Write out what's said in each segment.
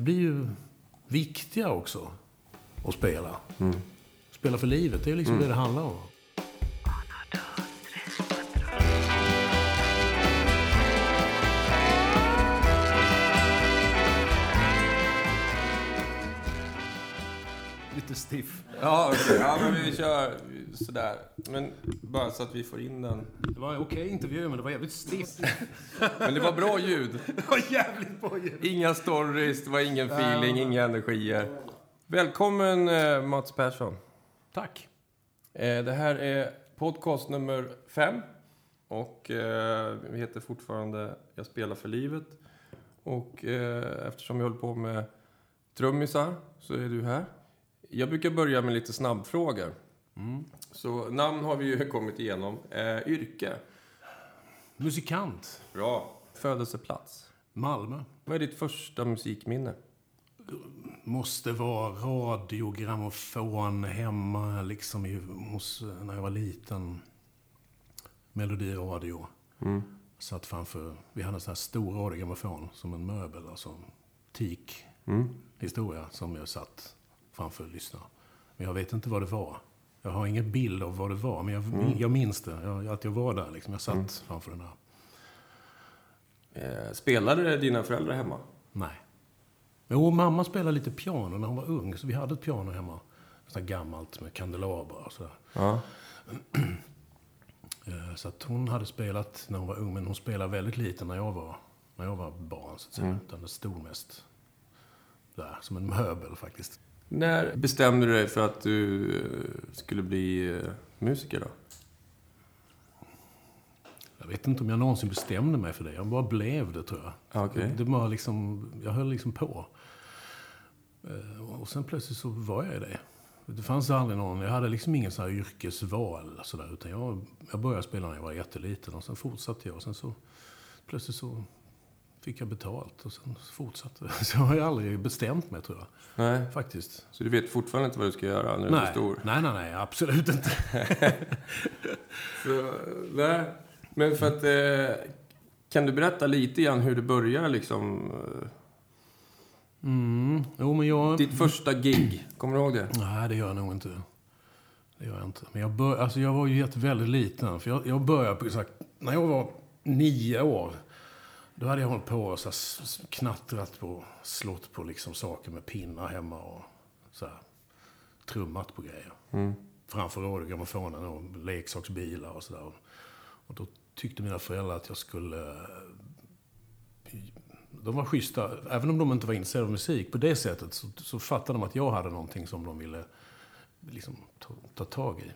det blir ju viktiga också att spela. Spela för livet, det är liksom det det handlar om. Lite stiff. Ja, okej. Ja, men vi kör sådär. Men bara så att vi får in den. Det var en okej intervju, men det var jävligt stift. Men det var bra ljud. Det var jävligt bra ljud. Inga stories, det var ingen feeling, inga energier. Välkommen eh, Mats Persson. Tack. Eh, Det här är podcast nummer fem. Och eh, vi heter fortfarande Jag spelar för livet. Och eh, eftersom vi håller på med trummisar så är du här. Jag brukar börja med lite snabbfrågor. Så namn har vi ju kommit igenom. Eh, yrke? Musikant. Bra. Födelseplats? Malmö. Vad är ditt första musikminne? Måste vara radiogrammofon hemma, liksom i, hos, när jag var liten. Melodiradio. Satt framför, vi hade en sån här stor radiogrammofon som en möbel, alltså teak historia som jag satt framför och lyssnade. Men jag vet inte vad det var. Jag har ingen bild av vad det var, men jag, jag minns det. Jag, att jag var där liksom. Jag satt framför den där. Eh, spelade dina föräldrar hemma? Nej. Jo, mamma spelade lite piano när hon var ung, så vi hade ett piano hemma. Sånt gammalt med kandelabrar och sådär. Ja. Eh, Så att hon hade spelat när hon var ung, men hon spelade väldigt lite när jag var, när jag var barn. Så att säga. Utan det stod mest där, som en möbel faktiskt. När bestämde du dig för att du eh, skulle bli eh, musiker då? Jag vet inte om jag någonsin bestämde mig för det. Jag bara blev det, tror jag. Ja, okej. Det, det var liksom, jag höll liksom på. Eh, Och sen plötsligt så var jag det. Det fanns aldrig någon, jag hade liksom ingen sån här yrkesval sådär, utan jag, jag började spela när jag var jätteliten och sen fortsatte jag och sen så plötsligt så fick jag betalt och sen fortsatte det. Så jag har ju aldrig bestämt mig tror jag, Nej. faktiskt. Så du vet fortfarande inte vad du ska göra när du är Nej, stor? nej, nej, nej, absolut inte. Så, nej. Men för att... Eh, kan du berätta lite grann hur det började liksom? Mm, jo men jag... Ditt första gig, kommer du ihåg det? Nej, det gör jag nog inte. Det gör jag inte. Men jag, bör, alltså jag var ju väldigt liten. För jag, jag började på, så här, när jag var nio år. Då hade jag hållit på och så knattrat på, slått på liksom saker med pinnar hemma och så här, trummat på grejer. Framför radiogrammofonen och leksaksbilar och sådär. Och då tyckte mina föräldrar att jag skulle de var schyssta. Även om de inte var intresserade av musik på det sättet så, så fattade de att jag hade någonting som de ville liksom, ta, ta tag i.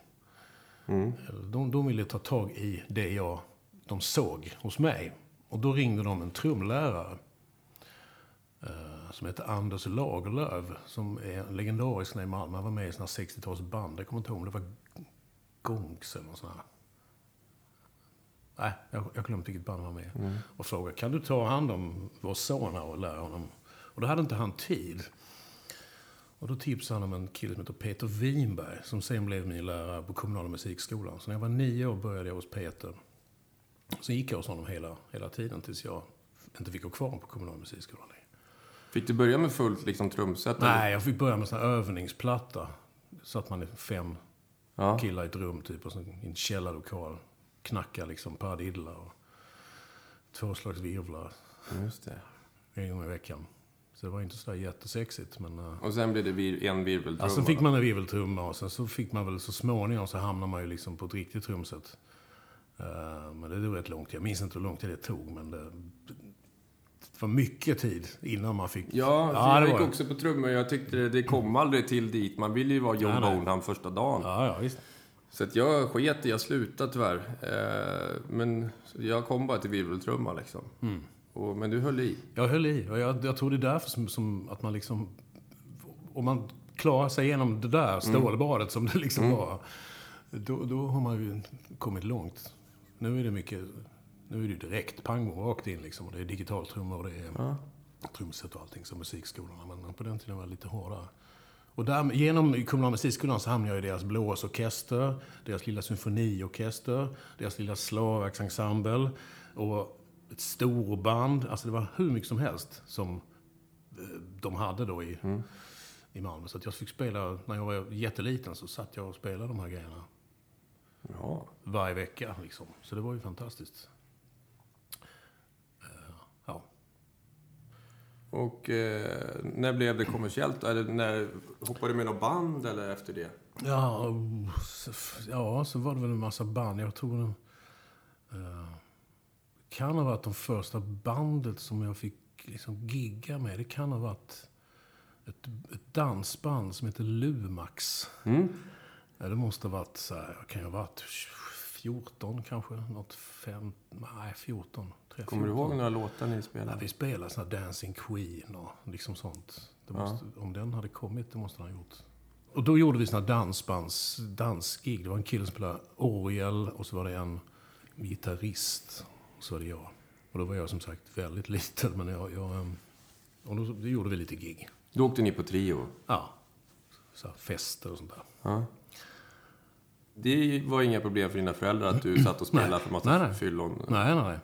Eller De, de ville ta tag i det jag, de såg hos mig. Och då ringde de en trumlärare eh, som heter Anders Lagerlöf, som är en legendarisk i Malmö. Han var med i såna 60-talsband. Jag kommer inte ihåg om det var Gongs eller något sånt här. Nej, jag, jag glömde vilket band han var med. Och frågade, kan du ta hand om vår son här och lära honom? Och då hade inte han tid. Och då tipsade han om en kille som heter Peter Winberg, som sen blev min lärare på kommunala musikskolan. Så när jag var nio år började jag hos Peter. Sen gick jag hos honom hela, hela tiden tills jag inte fick gå kvar på kommunala musikskolan längre. Fick du börja med fullt liksom, trumset? eller? Nej, jag fick börja med sån här övningsplatta. Satt man i fem Ja. killar i ett rum typ, och så i en källarlokal. Knacka liksom paradidlar och två slags virvlar Just det. en gång i veckan. Så det var inte sådär jättesexigt. Men, uh, Och sen blev det vir- en virveltrumma? ja, sen fick man en virveltrumma och sen så fick man väl så småningom så hamnade man ju liksom på ett riktigt trumset. Uh, men det tog rätt lång tid. Jag minns inte hur lång tid det tog, men det, det var mycket tid innan man fick... Ja, Ja, jag gick var också på trummor. Jag tyckte det, det kom aldrig till dit. Man ville ju vara John Nej, nej. Bonham första dagen. Ja, ja, visst. Så att jag sket jag slutade tyvärr. Eh, men jag kom bara till virveltrumma liksom. Mm. Och, men du höll i. Jag höll i. Och jag, jag tror det är därför som, som att man liksom... Om man klarar sig igenom det där stålbadet som det liksom var. Då, då har man ju kommit långt. Nu är det mycket... Nu är det direkt pang rakt in liksom. Och det är digitaltrummor och det är trumset och allting som musikskolorna. Men på den tiden var det lite hårdare. Och där, genom kommunala musikskolan så hamnade jag i deras blåsorkester, deras lilla symfoniorkester, deras lilla slagverksensemble och ett storband. Alltså det var hur mycket som helst som de hade då i, i Malmö. Så att jag fick spela, när jag var jätteliten så satt jag och spelade de här grejerna Ja. varje vecka. Liksom. Så det var ju fantastiskt. Eh, ja. Och eh, när blev det kommersiellt? Eller när hoppade du med något band eller efter det? Ja, så- ja, så var det väl en massa band. Jag tror det eh, kan ha varit de första bandet som jag fick liksom gigga med. Det kan ha varit ett, ett dansband som heter Lumax. Mm. Ja, det måste ha varit så här, kan jag ha varit 14 kanske? Något fem, nej 14. 3, Kommer du 14. ihåg några låtar ni Ja, spelade? vi spelade sån här Dancing Queen och liksom sånt. Det Ja. måste, Om den hade kommit, det måste den ha gjort. Och då gjorde vi såna dansbands, dansgig. Det var en kille som spelade orgel och så var det en gitarrist. Och så var det jag. Och då var jag som sagt väldigt liten, men jag... jag ehm, och då, då gjorde vi lite gig. Då åkte ni på trio? Ja. Så fester och sånt där. Ja. Det var inga problem för dina föräldrar att du satt och spelade för massa Nej, nej. fyllon? Nej, nej, nej.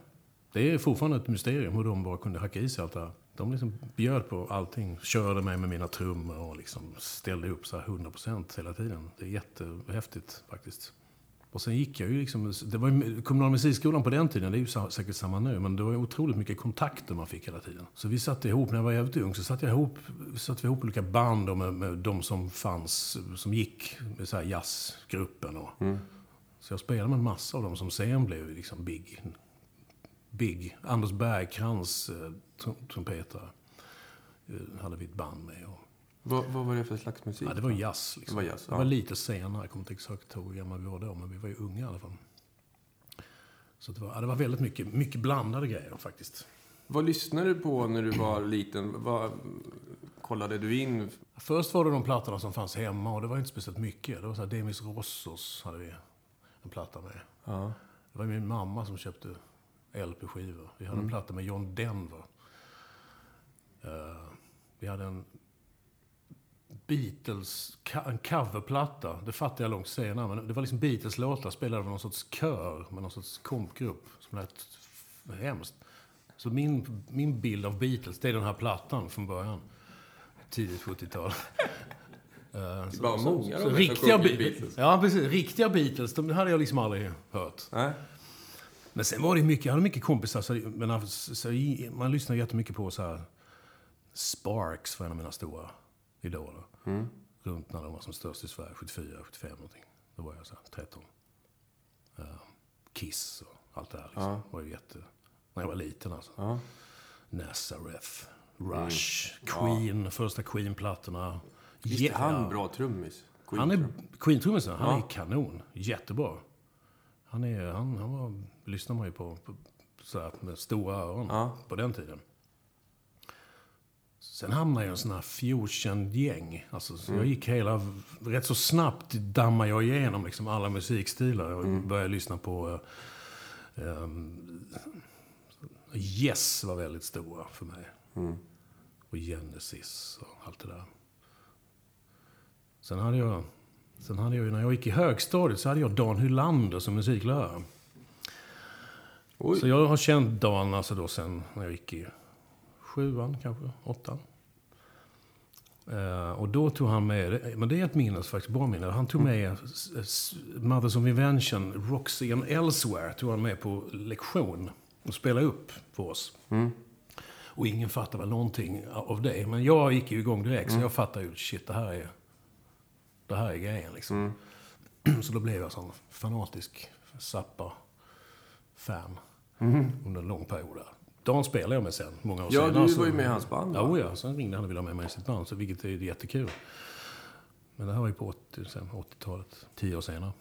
Det är fortfarande ett mysterium hur de bara kunde hacka i sig allt det här. De liksom bjöd på allting. Körde mig med mina trummor och liksom ställde upp så här 100% hela tiden. Det är jättehäftigt faktiskt. Och sen gick jag ju liksom... Det var ju, kommunala musikskolan på den tiden, det är ju säkert samma nu, men det var ju otroligt mycket kontakter man fick hela tiden. Så vi satte ihop, när jag var jävligt ung, så satte jag ihop, satte vi ihop olika band med, med de som fanns, som gick med så här jazzgruppen och... Så jag spelade med en massa av dem som sen blev liksom big. Big. Anders Bergkrans, eh, trum- trumpetare, eh, hade vi ett band med. Och, Vad, vad var det för slags musik? ja, det var jazz. Liksom. Det var jazz, Det ja. var lite senare, jag kommer inte exakt ihåg hur gamla vi var då, men vi var ju unga i alla fall. Så det var, ja, det var väldigt mycket, mycket blandade grejer faktiskt. Vad lyssnade du på när du var liten? Vad kollade du in? Först var det de plattorna som fanns hemma och det var inte speciellt mycket. Det var så här Demis Rossos hade vi en platta med. Ja. Det var min mamma som köpte LP-skivor. Vi hade en platta med John Denver. Eh, vi hade en Beatles, en coverplatta. Det fattade jag långt senare. Men det var liksom Beatles-låtar spelade av någon sorts kör med någon sorts kompgrupp som lät hemskt. Så min, min bild av Beatles, det är den här plattan från början. Tidigt 70-tal. Eh, så- var så- många så som riktiga Be- Beatles. Ja, precis. Riktiga Beatles, de hade jag liksom aldrig hört. Nej. Men sen var det mycket, jag hade mycket kompisar, så, men alltså, så, man lyssnade jättemycket på så här Sparks var en av mina stora idoler. Runt när de var som störst i Sverige, 74, 75 någonting. Då var jag så här 13. Eh, Kiss och allt det här liksom. Ja. var ju jätte... När jag var liten alltså. Ja. Nazareth, Rush, Queen, första Queen-plattorna. Visst är han bra trummis? Han är Queen-trum. Queen-trummisen, han Ja. är kanon. Jättebra. Han, är, han, han var, lyssnar man ju på, på så här, med stora öron Ja. på den tiden. Sen hamnade jag i en sån här fusion-gäng. Alltså, så Mm. Jag gick hela... Rätt så snabbt dammade jag igenom liksom alla musikstilar. Jag Mm. började lyssna på... eh, ehm, Yes var väldigt stora för mig. Mm. Och Genesis och allt det där. Sen hade jag... Sen hade jag när jag gick i högstadiet så hade jag Dan Hylander som musiklärare. Oj. Så jag har känt Dan alltså då sen när jag gick i sjuan, kanske åttan. Eh, och då tog han med, men det är ett minne, faktiskt bra minne. Han tog med s- s- Mothers of Invention, Roxy and Elsewhere, tog han med på lektion och spelade upp för oss. Och ingen fattade väl någonting av det. Men jag gick ju igång direkt, så jag fattade ju, shit, det här är, det här är grejen liksom. Så då blev jag sån fanatisk Zappa-fan under en lång period. där. Dan spelade jag med sen, många år Ja, senare. du så- var ju med i hans band? Ja, ja, sen ringde han och ville ha med mig i sitt band, så vilket är jättekul. Men det här var ju på 80, sen 80-talet, tio år senare.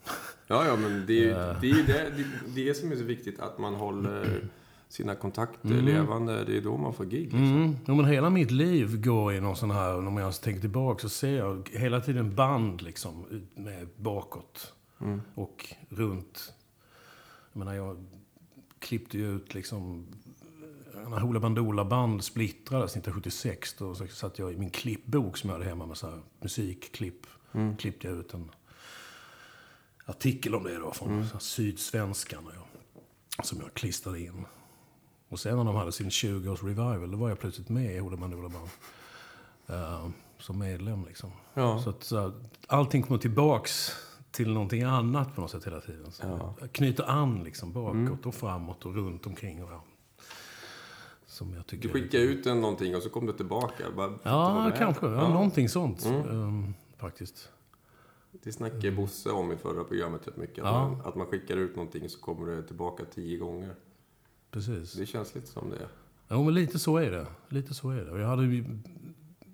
Ja, ja, men det, är- det är ju det, det, det som är så viktigt, att man håller sina kontakter levande. Det är då man får gig. Liksom. Mm. Jo, men hela mitt liv går i någon sån här, om jag tänker tillbaka så ser jag hela tiden band liksom med bakåt. Och runt. Jag menar, jag klippte ju ut liksom när Hoola Bandoola band splittrades 1976 då så satt jag i min klippbok som jag hade hemma med så här musikklipp. Klippte jag ut en artikel om det då från här Sydsvenskan. och jag- Som jag klistrade in. Och sen när de hade sin 20-års revival, då var jag plötsligt med i Hoola Bandoola band. eh, som medlem. Liksom. Ja. Så att så allting kommer tillbaks till någonting annat på något sätt hela tiden. Så Ja. Mm. Knyter an liksom bakåt och framåt och runt omkring. Och, ja. Som jag tycker Du skickar ut en någonting och så kom du tillbaka. Bara, det Ja, kanske. Ja, Ja. Någonting sånt. Mm. ehm, faktiskt. Det snackade Bosse om i förra programmet rätt mycket. Att, Ja. man, att man skickar ut någonting så kommer det tillbaka tio gånger. Precis. Det känns lite som det. Jo, men lite så är det. Lite så är det. Och jag hade ju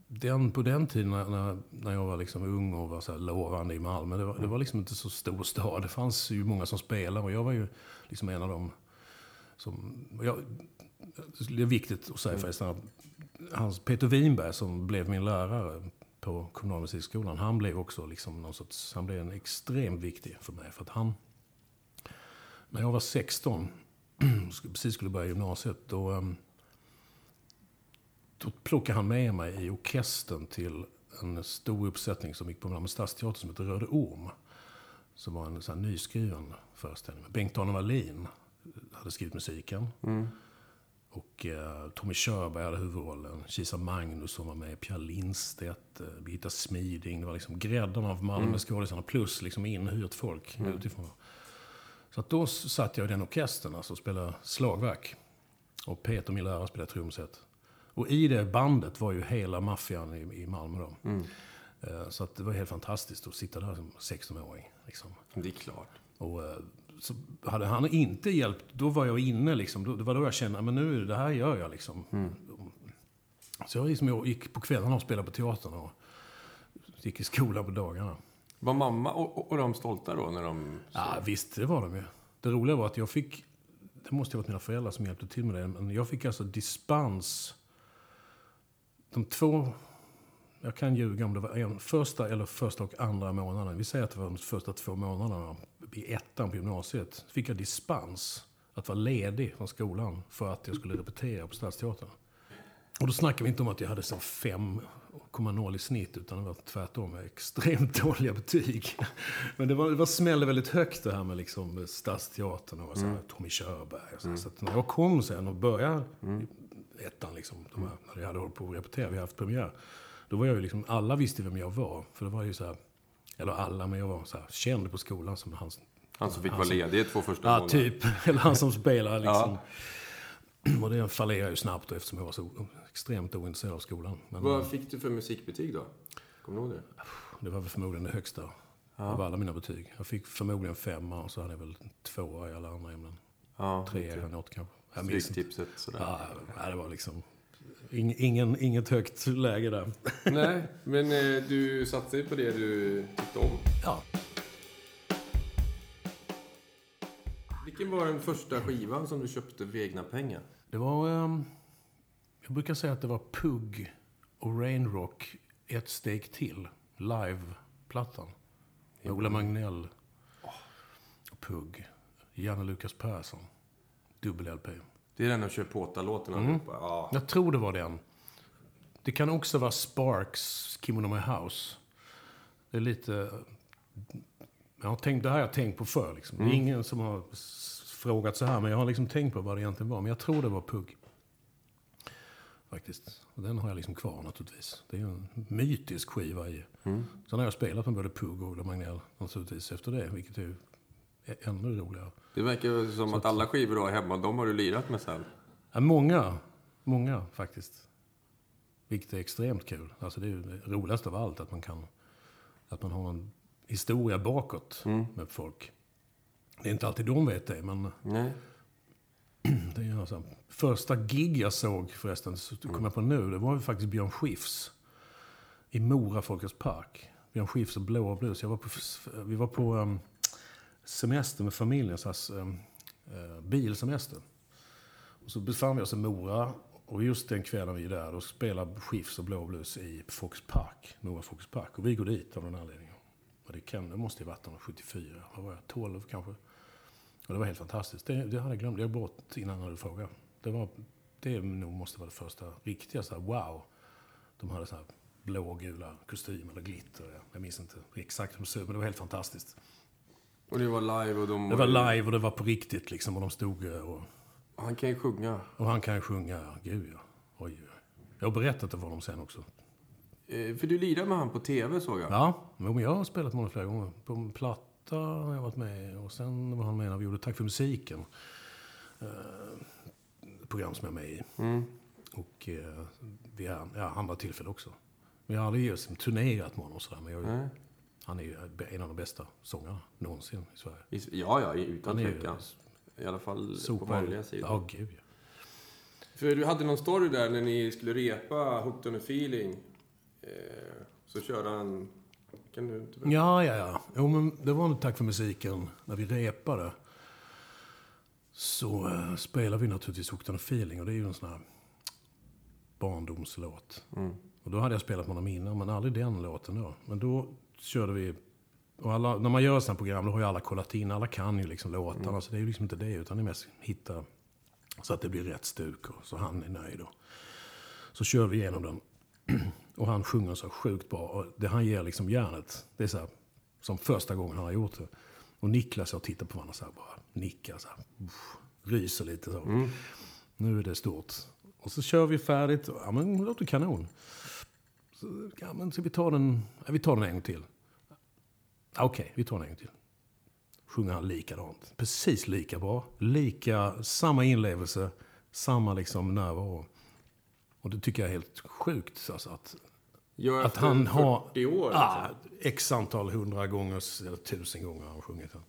den, på den tiden när, när, när jag var liksom ung och var så här lovande i Malmö. Det var, det var liksom inte så stor stad. Det fanns ju många som spelade och jag var ju liksom en av dem som... Jag, det är viktigt att säga förresten att hans, Peter Winberg som blev min lärare på kommunalmusikskolan, han blev också liksom någon sorts, han blev en extremt viktig för mig. För att han, när jag var 16, precis skulle börja gymnasiet, då, ehm, då plockade han med mig i orkestern till en stor uppsättning som gick på Malmö Stadsteater som hette Röde Orm. Som var en sån här nyskriven föreställning. Bengt-Arne Wallin hade skrivit musiken. Mm. Och eh, Tommy Körberg hade huvudrollen. Kisa Magnusson var med. Pia Lindstedt, eh, Birgitta Smiding. Det var liksom gräddan av Malmöskådisarna plus liksom inhyrt folk utifrån. Så att då satt jag i den orkestern alltså, och spelade slagverk. Och Peter, min lärare, spelade trumset. Och i det bandet var ju hela maffian i, i Malmö då. Mm. Eh, Så att det var helt fantastiskt att sitta där som 16-åring. Liksom. Det är klart. Och eh, så hade han inte hjälpt, då var jag inne liksom. Då, det var då jag kände, men nu, det här gör jag liksom. Så jag liksom, jag gick på kvällarna och spelade på teatern och gick i skolan på dagarna. Var mamma och, och, och de stolta då när de... Ja, visst, det var de ju. Det roliga var att jag fick, det måste ha varit mina föräldrar som hjälpte till med det, men jag fick alltså dispens. De två, jag kan ljuga om det var en, första eller första och andra månaden. Vi säger att det var de första två månaderna i ettan på gymnasiet. Fick jag dispens att vara ledig från skolan för att jag skulle repetera på Stadsteatern. Och då snackar vi inte om att jag hade så 5,0 i snitt, utan det var tvärtom extremt dåliga betyg. Men det var, det var smällde väldigt högt det här med liksom Stadsteatern och så här, Tommy Körberg. Och så, här. så när jag kom sen och började i ettan, liksom, de här, när jag hade hållit på att repetera, vi hade haft premiär. Då var jag ju liksom, alla visste vem jag var. För det var ju så här, eller alla, men jag var så här, känd på skolan som han Han som fick Han vara ledig två första Ja, månaderna. typ. Eller han som spelar liksom. Och det fallerade ju snabbt eftersom jag var så extremt ointresserad av skolan. Men Vad fick du för musikbetyg då? Kommer du ihåg det? det var väl förmodligen det högsta av alla mina betyg. Jag fick förmodligen femma och så hade jag väl tvåa i alla andra ämnen. Ja, Tre eller något kanske. Jag. Stryktipset sådär. Ja, det var liksom ing- ingen, inget högt läge där. Nej, men eh, du satsade på det du tyckte om. Ja, Vilken var den första skivan som du köpte för egna pengar? det var... ehm, jag brukar säga att det var Pugg och Rainrock ett steg till. Live-plattan. Med Ola Magnell. Pugg. Janne Lukas Persson. Dubbel-LP. Det är den och kör påta-låten Mm. Ja. Jag tror det var den. Det kan också vara Sparks, Kimono My House. Det är lite... Jag har tänkt, det här har jag tänkt på förr. Liksom. Det är ingen som har frågat så här, men jag har liksom tänkt på vad det egentligen var. Men jag tror det var Pugg. Faktiskt. Och den har jag liksom kvar naturligtvis. Det är ju en mytisk skiva i. Mm. Sen har jag spelat med både Pugg och Ola Magnell naturligtvis efter det, vilket är ju ä- ännu roligare. Det verkar som att alla skivor du har hemma, de har du lirat med sen. Ja, många, många faktiskt. Vilket är extremt kul. Alltså det är ju det roligaste av allt, att man kan... Att man har en historia bakåt med folk. Det är inte alltid de vet det, men Nej. det är alltså... Första gig jag såg förresten, så kom jag på nu, det var ju faktiskt Björn Skifs. I Mora Folkets Park. Björn Skifs och Blå Blues. Jag var på, vi var på um, semester med familjen, så här, eh, bilsemester. Och så befann vi oss i Mora. Och just den kvällen vi är där, då spelar Skifs och Blå Blues i Fox Park. Mora Fox Park. Och vi går dit av den anledningen. Och det, kan, det måste ju varit 74, vad var jag, 12 kanske. Och det var helt fantastiskt. Det, det hade jag glömt. Jag bort innan när du frågade. Det, var, det nog måste vara det första riktiga så här, wow. De hade så här blågula kostymer eller glitter. Jag minns inte exakt hur de såg ut, men det var helt fantastiskt. Och det var live och de... Det var live och det var på riktigt liksom. Och de stod eh, och, Han kan ju sjunga. och han kan ju sjunga. Gud ja. Oj, oj. Jag har berättat det för honom sen också. Eh, För du lirar med han på TV såg jag. Ja, men jag har spelat med honom flera gånger. På en platta har jag varit med och sen var han med när vi gjorde Tack för musiken. Eh, program som jag är med i. Mm. Och eh, vi har ja, andra tillfällen också. Vi har aldrig just turnerat med honom och sådär. Men jag, Nej. Han är ju en av de bästa sångarna någonsin i Sverige. Ja, ja, utan tvekan. I alla fall på super- manliga sidan. Ja, gud ja. För du hade någon story där när ni skulle repa Hooked on a feeling. Eh, så körde han... Kan du inte berätta? Ja, ja, ja. Jo, men det var nog tack för musiken. När vi repade så uh, spelade vi naturligtvis Hooked on a feeling. Och det är ju en sån här barndomslåt. Mm. Och då hade jag spelat med honom innan, men aldrig den låten då. Men då körde vi... Och alla, när man gör sådana program, då har ju alla kollat in. Alla kan ju liksom låtarna. Så det är ju liksom inte det, utan det är mest hitta så att det blir rätt stuk och så han är nöjd. Och så kör vi igenom den. Och han sjunger så sjukt bra. Och det han ger liksom järnet, det är så här, som första gången han har gjort det. Och Niklas och jag tittar på varandra så här, bara nickar så här. uff, Ryser lite så. Nu är det stort. Och så kör vi färdigt. och, Ja men det låter kanon. Så, ja men ska vi ta den, ja, vi tar den en gång till. Ja, Okej, vi tar den en gång till. Sjunger han likadant. Precis lika bra. Lika, samma inlevelse, samma liksom närvaro. Och det tycker jag är helt sjukt. Alltså, att, Ja, att han har... 40 år. Ah, x antal hundra gånger, eller tusen gånger har han sjungit den.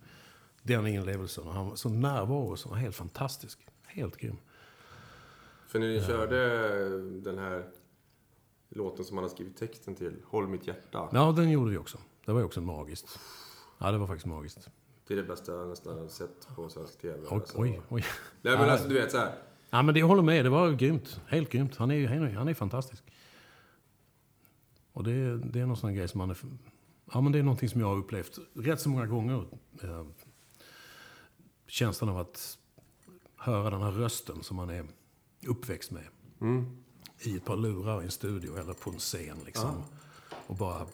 Den inlevelsen. och Han var så närvaro, så var helt fantastisk. Helt grym. För när ni körde den här låten som han har skrivit texten till, Håll mitt hjärta. Ja, den gjorde vi också. Det var ju också magiskt. Ja, det var faktiskt magiskt. Det är det bästa jag nästan har sett på svensk TV. Oj, alltså. oj, oj. Nej men alltså du vet så här. Ja, men det, jag håller med. Det var grymt. Helt grymt. Han är ju han är, fantastisk. Och det, det är någon sån grej som man är... Ja, men det är någonting som jag har upplevt rätt så många gånger. Eh, känslan av att höra den här rösten som man är uppväxt med. Mm. I ett par lurar i en studio eller på en scen liksom. Och bara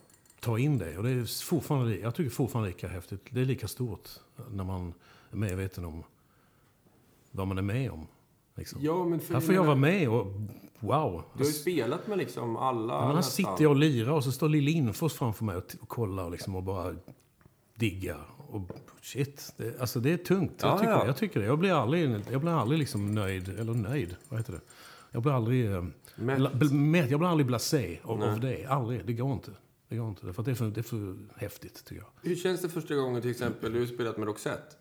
ta in det. Och det är fortfarande, jag tycker fortfarande lika häftigt. Det är lika stort när man är medveten om vad man är med om. Liksom. Ja men för Här får jag vara med och wow. Du har ju spelat med liksom alla Ja, men här sitter jag och lirar och så står Lill Lindfors framför mig och, och kollar och, liksom och bara diggar. Och shit, det, alltså det är tungt. Ja, jag, tycker, ja. jag tycker det. Jag blir aldrig, jag blir aldrig liksom nöjd, eller nöjd, vad heter det? Jag blir aldrig, eh, Mätt. bl, mätt. jag blir aldrig blasé av, av det. Aldrig, det går inte. Det går inte, för det är för, det är för häftigt tycker jag. Hur känns det första gången till exempel, du spelat med Roxette?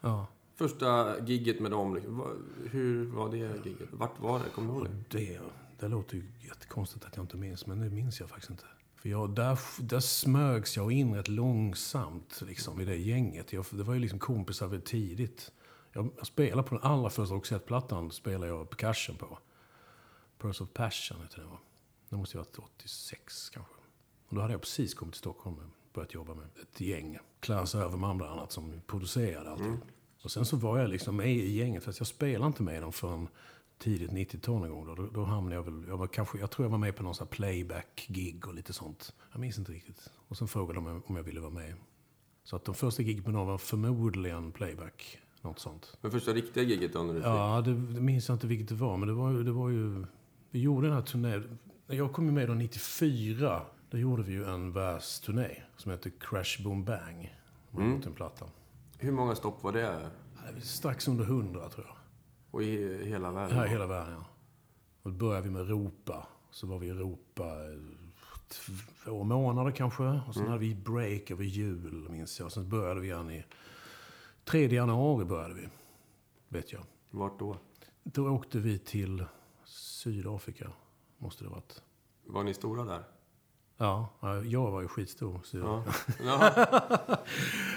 Ja. Första gigget med dem, liksom, hur var det gigget? Vart var det? Kommer du ihåg det? Det, det låter ju jättekonstigt att jag inte minns, men det minns jag faktiskt inte. För jag, där, där smögs jag in rätt långsamt liksom, i det gänget. Jag, det var ju liksom kompisar väldigt tidigt. Jag, jag spelade på den allra första Roxette-plattan, spelade jag percussion på. Pearls of Passion heter den va? Det måste ju ha varit 86 kanske. Och då hade jag precis kommit till Stockholm och börjat jobba med ett gäng. Klaas Överman bland annat som producerade allting. Och sen så var jag liksom med i gänget, fast jag spelade inte med dem förrän tidigt 90-tal någon gång. Då, då, hamnade jag väl, jag, var kanske, jag tror jag var med på någon sån här playback-gig och lite sånt. Jag minns inte riktigt. Och sen frågade de om jag ville vara med. Så att de första gig med dem var förmodligen playback, något sånt. Men första riktiga gigget då när du? Ja, det, det minns jag inte vilket det var, men det var, det var ju... Vi gjorde den här turnén... Jag kom ju med då 94. Då gjorde vi ju en världsturné som heter Crash Boom Bang. Mm. gjort en platta. Hur många stopp var det? Strax under 100 tror jag. Och i hela världen? Här i hela världen, ja. Och då började vi med Europa. Så var vi i Europa eh, två månader kanske. Och sen hade vi break över jul, minns jag. Och sen började vi igen i... 3 januari började vi, vet jag. Vart då? Då åkte vi till Sydafrika, måste det ha varit. Var ni stora där? Ja, ja, jag var ju skitstor. Så Ja. ja. ja.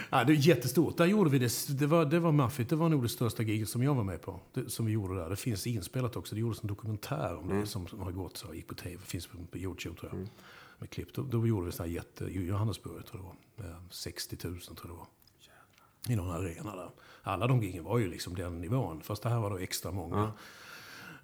Ja, det är jättestort. Där gjorde vi det. Det var, det var maffigt. Det var nog det största giget som jag var med på. Det, som vi gjorde där. Det finns inspelat också. Det gjordes en dokumentär om det som, som har gått så. Gick på tv. Finns på, på Youtube tror jag. Med klipp. Då, då gjorde vi sån här jätte... Johannesburg tror jag det var. Eh, 60 000 tror jag det var. I någon arena där. Alla de gigen var ju liksom den nivån. Fast det här var då extra många. eh,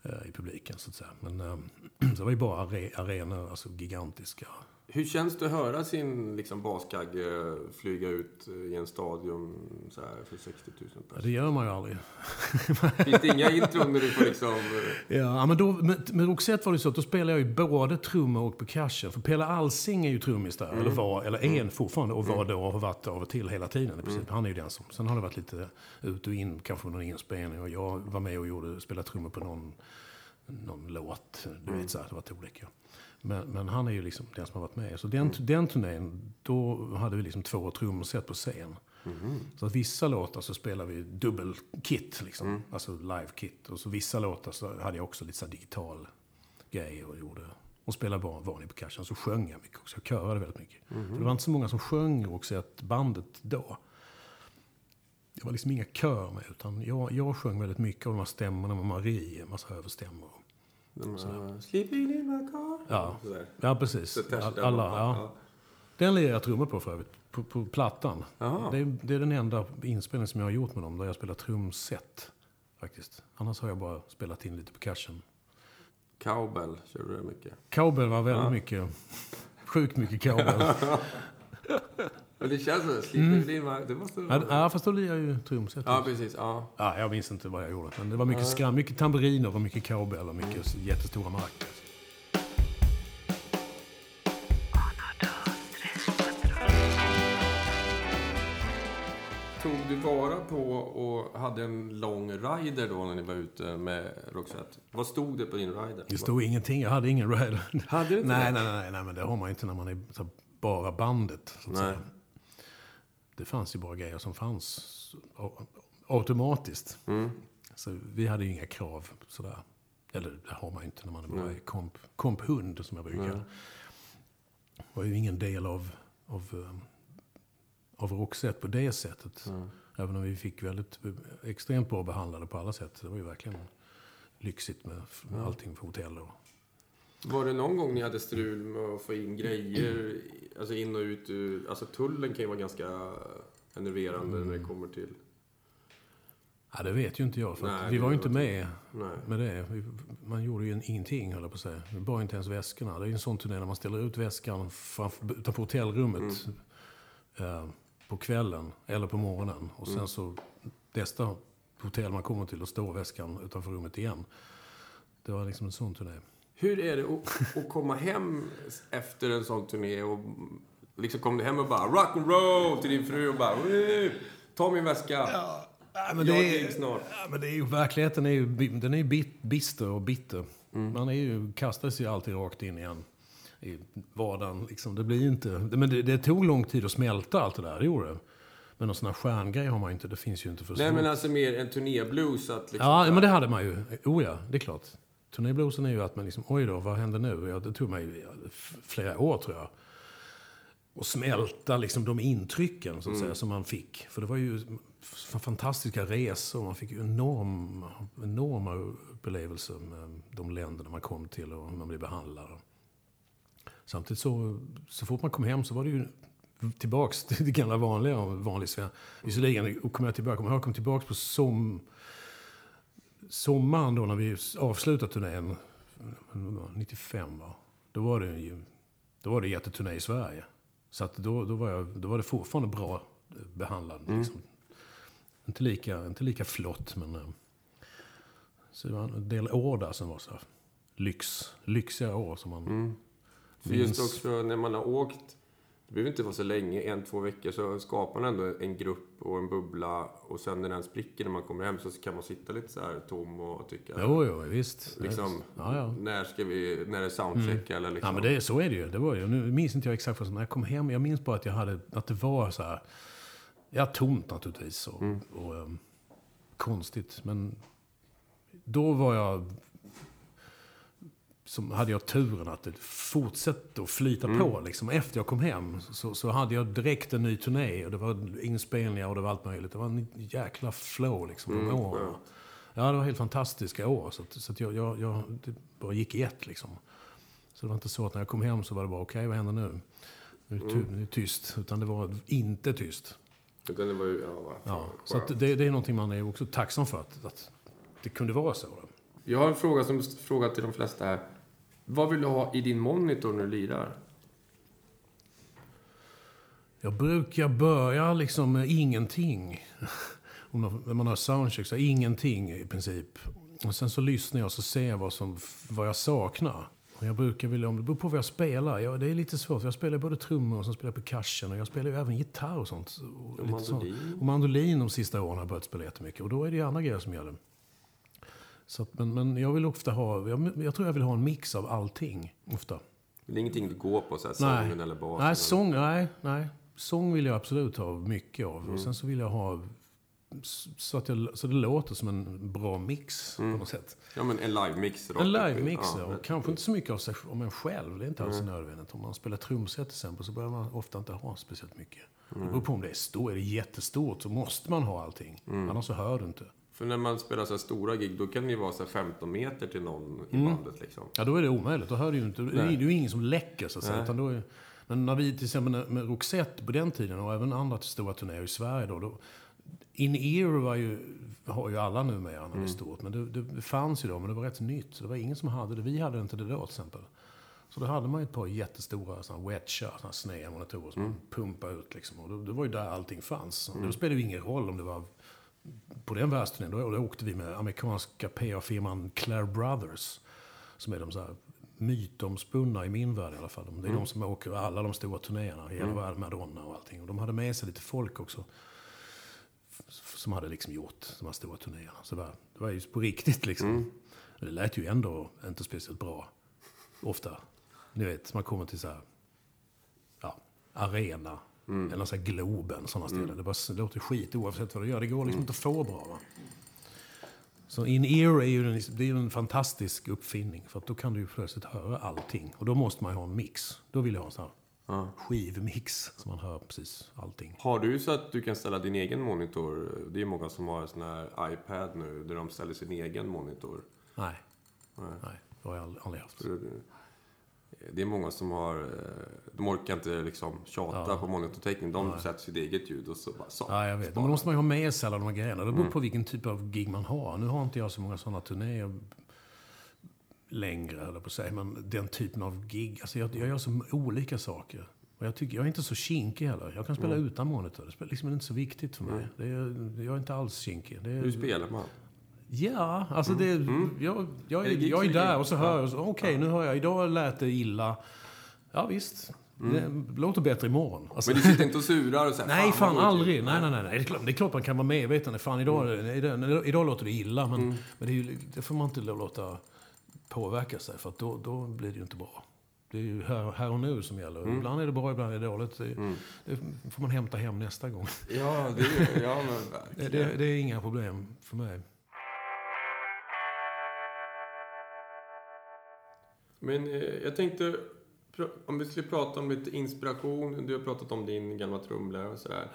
Eh, I publiken så att säga. Men eh, så det var ju bara arenor, alltså gigantiska hur känns det att höra sin liksom, baskagge flyga ut i en stadion så här, för 60 000 Ja, personer? det gör man ju aldrig. Finns det inga intron när du får liksom... eh, Ja, men då, med, med Roxette var det så att då spelade jag ju både trummor och percussion. För Pelle Alsing är ju trummis där, eller var, eller är en fortfarande, och var då och har varit av och till hela tiden i princip. Han är ju den som, sen har det varit lite ut och in, kanske någon inspelning. Och jag var med och gjorde, spelade trummor på någon, någon låt. Du vet, så här, det var olika. Men, men han är ju liksom den som har varit med. Så den, den turnén, då hade vi liksom två trumset på scen. Så att vissa låtar så spelar vi dubbelkit, liksom. alltså live-kit. Och så vissa låtar så hade jag också lite så digital grej och gjorde. Och spelade van- vanlig percussion. Så sjöng jag mycket också. Jag körade väldigt mycket. För det var inte så många som sjöng också ett bandet då. Det var liksom inga kör med, utan jag, jag sjöng väldigt mycket av de här stämmorna med Marie, en massa överstämmor. Här, Sleeping in my car. Ja. Sådär. Ja, precis. Så Alla, ja. Den lirar jag trummor på för övrigt, på, på plattan. Det är, det är den enda inspelningen som jag har gjort med dem, där jag spelar trumset. Faktiskt. Annars har jag bara spelat in lite percussion. Cowbell, kör du mycket? Cowbell var väldigt mycket, sjukt mycket cowbell. Men det känns så. In my... Det måste ja, vara... ja, fast då lirar jag ju trumset. Ja, precis. Ja. Ja, jag minns inte vad jag gjorde. Men det var mycket skram, mycket tamburiner och mycket cowbell och mycket jättestora marker. Tog du vara på och hade en lång rider då när ni var ute med Roxette? Vad stod det på din rider? Det stod ingenting, jag hade ingen rider. Hade du inte nej, det? nej, nej, nej, men det har man ju inte när man är bara bandet. Så att Nej. säga. Det fanns ju bara grejer som fanns automatiskt. Mm. Så vi hade ju inga krav sådär. Eller det har man ju inte när man är bara är komp, komphund, som jag brukar. Det var ju ingen del av, av, eh, av Roxette på det sättet. Mm. Även om vi fick väldigt extremt bra behandlade på alla sätt. Det var ju verkligen lyxigt med, med allting på hotell och Var det någon gång ni hade strul med att få in grejer, alltså in och ut ur... Alltså tullen kan ju vara ganska enerverande när Mm. det kommer till... Ja, det vet ju inte jag. För Nej, vi var ju inte med Nej. med det. Man gjorde ju ingenting, höll jag på att säga. Vi bar inte ens väskorna. Det är ju en sån turné när man ställer ut väskan framför, utanför hotellrummet eh, på kvällen eller på morgonen. Och sen så nästa hotell man kommer till, och står väskan utanför rummet igen. Det var liksom en sån turné. Hur är det att, att komma hem efter en sån turné och liksom kom du hem och bara rock and roll till din fru och bara "Woo, ta min väska. Ja, men Jag det är, snart. ja, men det är ju, verkligheten är ju, den är ju bit, bister och bitter. Mm. Man är ju, kastar sig alltid rakt in igen i vardagen. Liksom. Det blir ju inte, men det, det tog lång tid att smälta allt det där, det gjorde det. Men någon sån här stjärngrej har man ju inte, det finns ju inte för Nej men alltså mer en turnéblues att liksom... Ja, men det hade man ju. Oh ja, det är klart. Turnébluesen är ju att man liksom, oj då, vad händer nu? Ja, det tog mig flera år tror jag. Och smälta liksom de intrycken så att säga, som man fick. För det var ju fantastiska resor. Man fick ju enorm, enorma upplevelser med de länderna man kom till och hur man blev behandlad. Samtidigt så, så fort man kom hem så var det ju tillbaks till det gamla vanliga. Vanlig sven- Visserligen kom jag tillbaka, kommer jag kom tillbaka på som, sommaren då när vi avslutade turnén, 95 va? Då var det ju då var det jätteturné i Sverige. Så att då, då, var jag, då var det fortfarande bra behandlad. Liksom. Inte, lika, inte lika flott, men... eh, Så det var en del år där som var så här lyx, lyxiga år som man Mm. För just också när man har åkt, det behöver inte vara så länge, en, två veckor, så skapar man ändå en grupp och en bubbla och sen när den spricker när man kommer hem så kan man sitta lite så här tom och tycka... Jo, jo, visst. Liksom, Ja, ja. när ska vi, när är det soundcheck eller liksom... Ja, men det, så är det ju. Det var ju. Nu minns inte jag exakt vad som... När jag kom hem, jag minns bara att jag hade... Att det var så här... Ja, tomt naturligtvis. Och, och ehm, konstigt. Men då var jag... Som hade jag turen att det fortsatte att flyta på. Liksom. Efter jag kom hem så, så hade jag direkt en ny turné. Och det var inspelningar och det var allt möjligt. Det var en jäkla flow liksom. de åren. Ja, det var helt fantastiska år. Så, att, så att jag, jag, jag det bara gick i ett liksom. Så det var inte så att när jag kom hem så var det bara okej, vad händer nu? Nu är, det det tyst. Utan det var inte tyst. Utan det var ju, ja, Ja, så att det, det är någonting man är också tacksam för. Att, att det kunde vara så. Jag har en fråga som fråga till de flesta här. Vad vill du ha i din monitor när du lirar? Jag brukar börja liksom med ingenting. När man har soundcheck så ingenting i princip. Och sen så lyssnar jag och så ser jag vad, som, vad jag saknar. Och jag brukar vilja, om det beror på vad jag spelar. Ja, det är lite svårt, jag spelar både trummor och så spelar jag percussion. Och jag spelar ju även gitarr och sånt. Och, sånt. mandolin. och mandolin de sista åren har jag börjat spela jättemycket. Och då är det andra grejer som gäller. Så att, men, men jag vill ofta ha, jag, jag tror jag vill ha en mix av allting. Ofta. Det är ingenting du går på, så här, Nej. sången eller basen? Nej, sång, nej, nej. Sång vill jag absolut ha mycket av. Och sen så vill jag ha så att jag, så det låter som en bra mix på något sätt. Ja, men en live-mix. En live-mix, ja, och kanske inte så mycket av sig, om en själv. Det är inte alls nödvändigt. Om man spelar trumset till exempel så behöver man ofta inte ha speciellt mycket. Det beror på om det är stort. Är det jättestort så måste man ha allting. Annars så hör du inte. För när man spelar så här stora gig, då kan det ju vara så här 15 meter till någon i Mm. bandet liksom. Ja, då är det omöjligt. Då hör du ju inte. Det är ju ingen som läcker så att säga. Nej. Utan då är, men när vi till exempel med- Roxette på den tiden och även andra stora turnéer i Sverige då. då In-ear var ju, har ju alla numera när det är stort. Men det, det, fanns ju då, men det var rätt nytt. Så det var ingen som hade det. Vi hade inte det då till exempel. Så då hade man ju ett par jättestora såna wedgar, såna sneda monitorer som man pumpade ut liksom. Och då, det var ju där allting fanns. Och Då spelade det ju ingen roll om det var på den världsturnén, då, då åkte vi med amerikanska PR-firman Claire Brothers. Som är de så här mytomspunna i min värld i alla fall. Det är de som åker alla de stora turnéerna. Hela världen, Madonna och allting. Och de hade med sig lite folk också. Som hade liksom gjort de här stora turnéerna. Så det var, det var ju på riktigt liksom. Men Det lät ju ändå inte speciellt bra. Ofta. Ni vet, man kommer till så här, ja, arena. Eller så här Globen, sådana ställen. Det, bara, det låter skit oavsett vad du gör. Det går liksom inte att få bra. Va? Så in-ear är ju en, det är ju en fantastisk uppfinning. För att då kan du ju plötsligt höra allting. Och då måste man ju ha en mix. Då vill jag ha en sån här Ja. skivmix. Så man hör precis allting. Har du så att du kan ställa din egen monitor? Det är många som har en sån här iPad nu, där de ställer sin egen monitor. Nej, Nej. nej. Det har jag aldrig haft. Det är många som har... eh, De orkar inte liksom tjata på monitortäckning. De sätter sitt eget ljud och så bara så. Ja, jag vet. Men då måste man ju ha med sig alla de här grejerna. Det beror på vilken typ av gig man har. Nu har inte jag så många sådana turnéer längre, eller på säga. Men den typen av gig. Alltså jag, jag gör så olika saker. Och jag, tycker, jag är inte så kinkig heller. Jag kan spela utan monitor. Det är liksom inte så viktigt för mig. Det är, jag är inte alls kinkig. Är, Hur spelar man? Ja, alltså det, jag, jag, Är jag är där och så hör jag, okej nu hör jag, idag lät det illa. Ja visst, det låter bättre imorgon. Alltså, Men du sitter inte och surar och säger nej, fan vad aldrig. dåligt." Nej, nej, nej. nej. Det, är klart, det är klart man kan vara medveten. Fan, idag, idag, idag låter det illa, men, men det, ju, det får man inte låta påverka sig, för då, då blir det ju inte bra. Det är ju här, här och nu som gäller. Ibland är det bra, ibland är det dåligt. Det, det får man hämta hem nästa gång. Ja, det är ja, men verkligen. det, det är inga problem för mig. Men eh, jag tänkte, om vi skulle prata om lite inspiration. Du har pratat om din gamla trumlärare och sådär.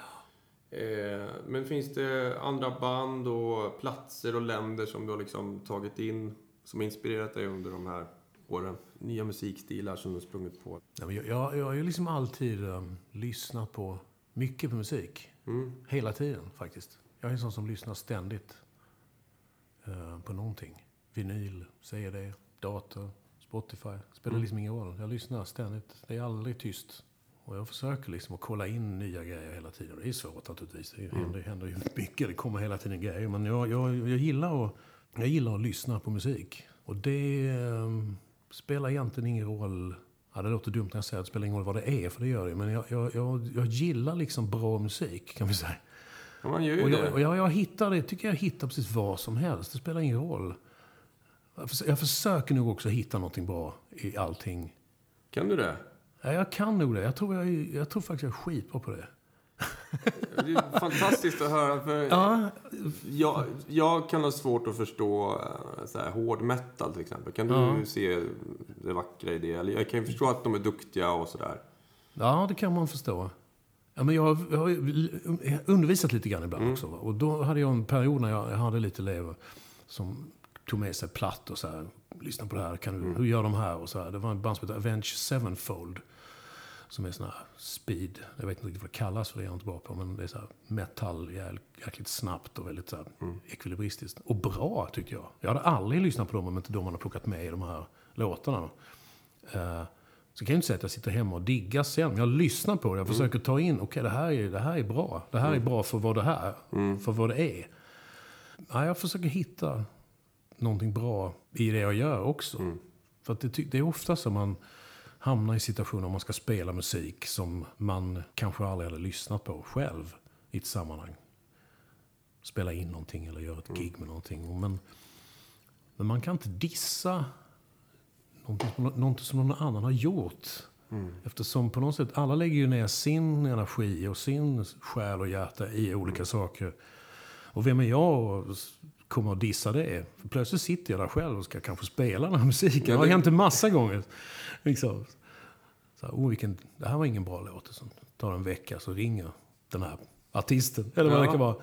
Eh, men finns det andra band och platser och länder som du har liksom tagit in, som har inspirerat dig under de här åren? Nya musikstilar som du har sprungit på? Men jag, jag, jag har ju liksom alltid um, lyssnat på mycket på musik. Mm. Hela tiden faktiskt. Jag är en sån som lyssnar ständigt eh, på någonting. Vinyl, CD, dator, Spotify. Spelar liksom ingen roll. Jag lyssnar ständigt. Det är aldrig tyst. Och jag försöker liksom att kolla in nya grejer hela tiden. Det är svårt naturligtvis. Det händer, händer ju mycket. Det kommer hela tiden grejer. Men jag, jag, jag, gillar, att, jag gillar att lyssna på musik. Och det eh, spelar egentligen ingen roll Ja, det låter dumt när jag säger att det spelar ingen roll vad det är, för det gör det. Men jag, jag, jag, jag gillar liksom bra musik, kan vi säga. Ja, man gör ju Och det. jag, och jag, jag hittar det, tycker jag hittar precis vad som helst. Det spelar ingen roll. Jag, förs- jag försöker nog också hitta någonting bra i allting. Kan du det? Ja, jag kan nog det. Jag tror, jag, jag tror faktiskt jag är skitbra på det. Det är fantastiskt att höra. För Ja, jag, jag kan ha svårt att förstå eh, så här, hård metal till exempel. Kan du Ja. se det vackra i det? Jag kan ju förstå att de är duktiga och sådär. ja det kan man förstå. Ja, men jag, har- jag har undervisat lite grann ibland också. va. Och då hade jag en period när jag, jag hade lite elever som tog med sig platt och så här. Lyssna på det här, kan du, hur gör de här? Och så här. Det var en band som heter Avenge Sevenfold. Som är sån här speed. Jag vet inte riktigt vad det kallas för det är jag inte bra på. Men det är så här metall, jäkligt snabbt och väldigt så här ekvilibristiskt. Och bra tyckte jag. Jag hade aldrig lyssnat på dem om inte de hade plockat med i de här låtarna. Eh, Så kan jag inte säga att jag sitter hemma och diggar sen. Men jag lyssnar på det. Jag försöker ta in, okej det, här är, det här är bra. Det här är bra för vad det här, för vad det är. Ja, jag försöker hitta någonting bra i det jag gör också. För att det, det är ofta så man hamnar i situationer om man ska spela musik som man kanske aldrig hade lyssnat på själv i ett sammanhang. Spela in någonting eller göra ett gig med någonting. Men, men man kan inte dissa någonting, som- någonting som någon annan har gjort. Eftersom på något sätt alla lägger ju ner sin energi och sin själ och hjärta i olika saker. Och vem är jag att komma och dissa det? För plötsligt sitter jag där själv och ska kanske spela den här musiken. Det har hänt en massa gånger. Liksom. Så här, oh, vilken, det här var ingen bra låt. Så tar en vecka så ringer den här artisten. Eller vad Ja. det kan vara.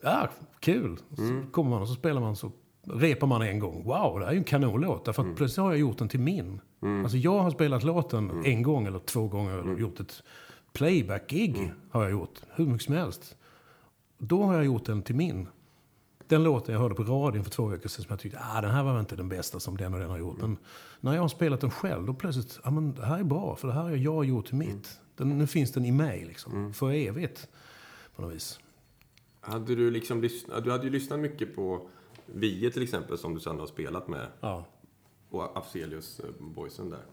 Ja, kul. Så kommer man och så spelar man så repar man en gång. Wow, det här är ju en kanonlåt. Därför att plötsligt har jag gjort den till min. Alltså jag har spelat låten en gång eller två gånger. Eller gjort ett playback-gig. Har jag gjort. Hur mycket som helst. Då har jag gjort den till min. Den låten jag hörde på radion för två veckor sedan som jag tyckte, ah, den här var väl inte den bästa som den och den har gjort. Men när jag har spelat den själv, då plötsligt, ah, men det här är bra, för det här har jag gjort till mitt. Den, nu finns den i mig, liksom. För evigt. På något vis. Hade du liksom lyssnat, du hade ju lyssnat mycket på Vie till exempel, som du sen har spelat med. Ja. Och Afzelius, eh, boysen där.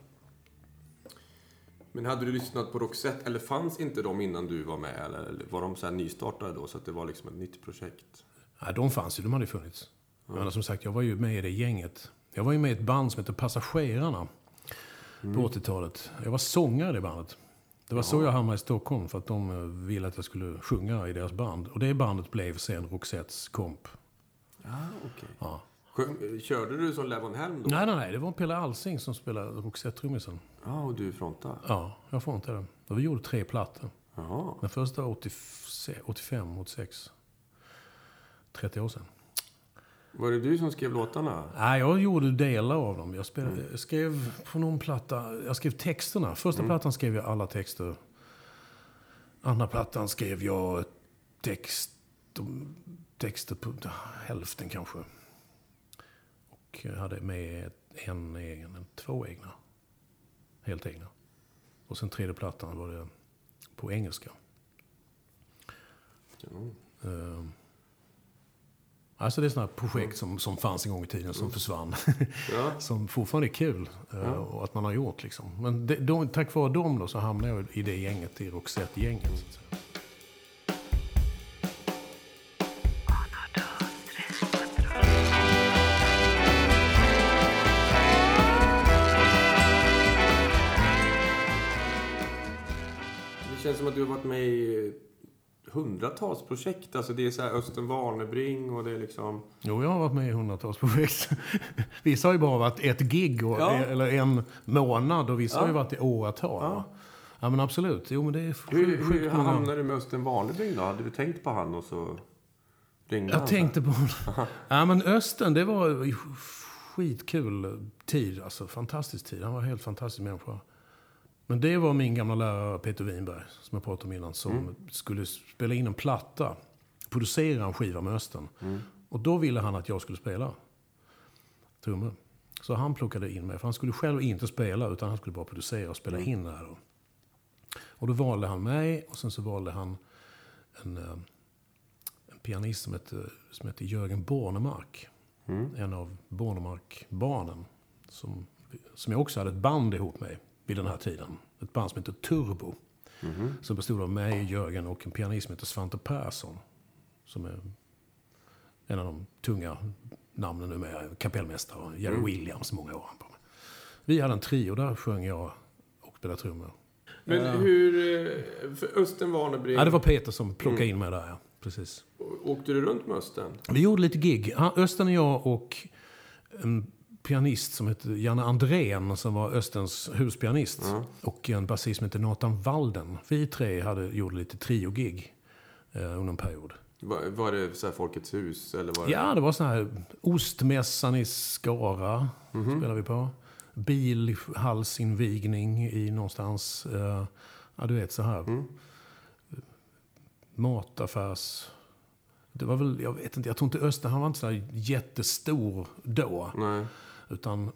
Men hade du lyssnat på Roxette, eller fanns inte de innan du var med? Eller var de så här nystartade då, så att det var liksom ett nytt projekt? Nej, de fanns ju, de hade ju funnits. Men som sagt, jag var ju med i det gänget. Jag var ju med i ett band som heter Passagerarna på 80-talet. Jag var sångare i det bandet. Det var så jag hamnade i Stockholm, för att de eh, ville att jag skulle sjunga i deras band. Och det bandet blev sen Roxettes komp. Ja, okej. Ja. Sjung- Körde du som Levon Helm då? Nej, nej, nej. Det var Pelle Alsing som spelade Roxette-trummisen. Ja, och du frontade? Ja, jag det. Och vi gjorde tre plattor. Jaha. Den första 80, 85, 86. 30 år sedan. Var det du som skrev låtarna? Nej, jag gjorde delar av dem. Jag, spelade, jag skrev på någon platta, jag skrev texterna. Första plattan skrev jag alla texter. Andra plattan skrev jag text, texter på hälften kanske. Och jag hade med en egen, två egna. Helt egna. Och sen tredje plattan var det på engelska. Ja. Ehm, Alltså det är sådana projekt som, som fanns en gång i tiden som försvann. Ja. som fortfarande är kul eh, och att man har gjort. Liksom. Men det, de, tack vare dem då så hamnade jag i det gänget, i Roxette-gänget. Det känns som att du har varit med i hundratals projekt. Alltså det är så här Östen Warnerbring och det är liksom... Jo, jag har varit med i hundratals projekt. vissa har ju bara varit ett gig och, Ja. eller en månad och vissa Ja. har ju varit i åratal. Ja. Ja. men absolut. Jo, men det är Hur, sjukt hur sjukt många- hamnade du med Östen Warnerbring då? Hade du tänkt på han och så ringde han? Jag tänkte på... ja, men Östen, det var skitkul tid. Alltså, fantastisk tid. Han var en helt fantastisk människa. Men det var min gamla lärare Peter Winberg, som jag pratade om innan, som skulle spela in en platta. Producera en skiva med Östen. Och då ville han att jag skulle spela trummor. Så han plockade in mig, för han skulle själv inte spela, utan han skulle bara producera och spela in det här. Då. Och då valde han mig, och sen så valde han en, eh, en pianist som heter, som heter Jörgen Bornemark. En av Bornemark-barnen. Som, som jag också hade ett band ihop med vid den här tiden. Ett band som heter Turbo. Som bestod av mig, Jörgen och en pianist som heter Svante Persson. Som är en av de tunga namnen numera. Kapellmästare och Jerry Williams många år. på mig. Vi hade en trio, där sjöng jag och spelade trummor. Men hur... eh, För Östen Warnerbring... Ja, det var Peter som plockade in mig där, ja. Precis. Åkte du runt med Östen? Vi gjorde lite gig. Östen och jag och en pianist som hette Janne Andrén som var Östens huspianist. Och en basist som hette Nathan Walden. Vi tre hade, gjorde lite trio-gig eh, under en period. Var, var det så här Folkets hus? Eller var det... Ja, det var sån här Ostmässan i Skara spelade vi på. Bilhalsinvigning i någonstans, eh, ja du vet så här. Mataffärs... Det var väl, jag vet inte, jag tror inte Östen, han var inte så jättestor då. Nej. Utan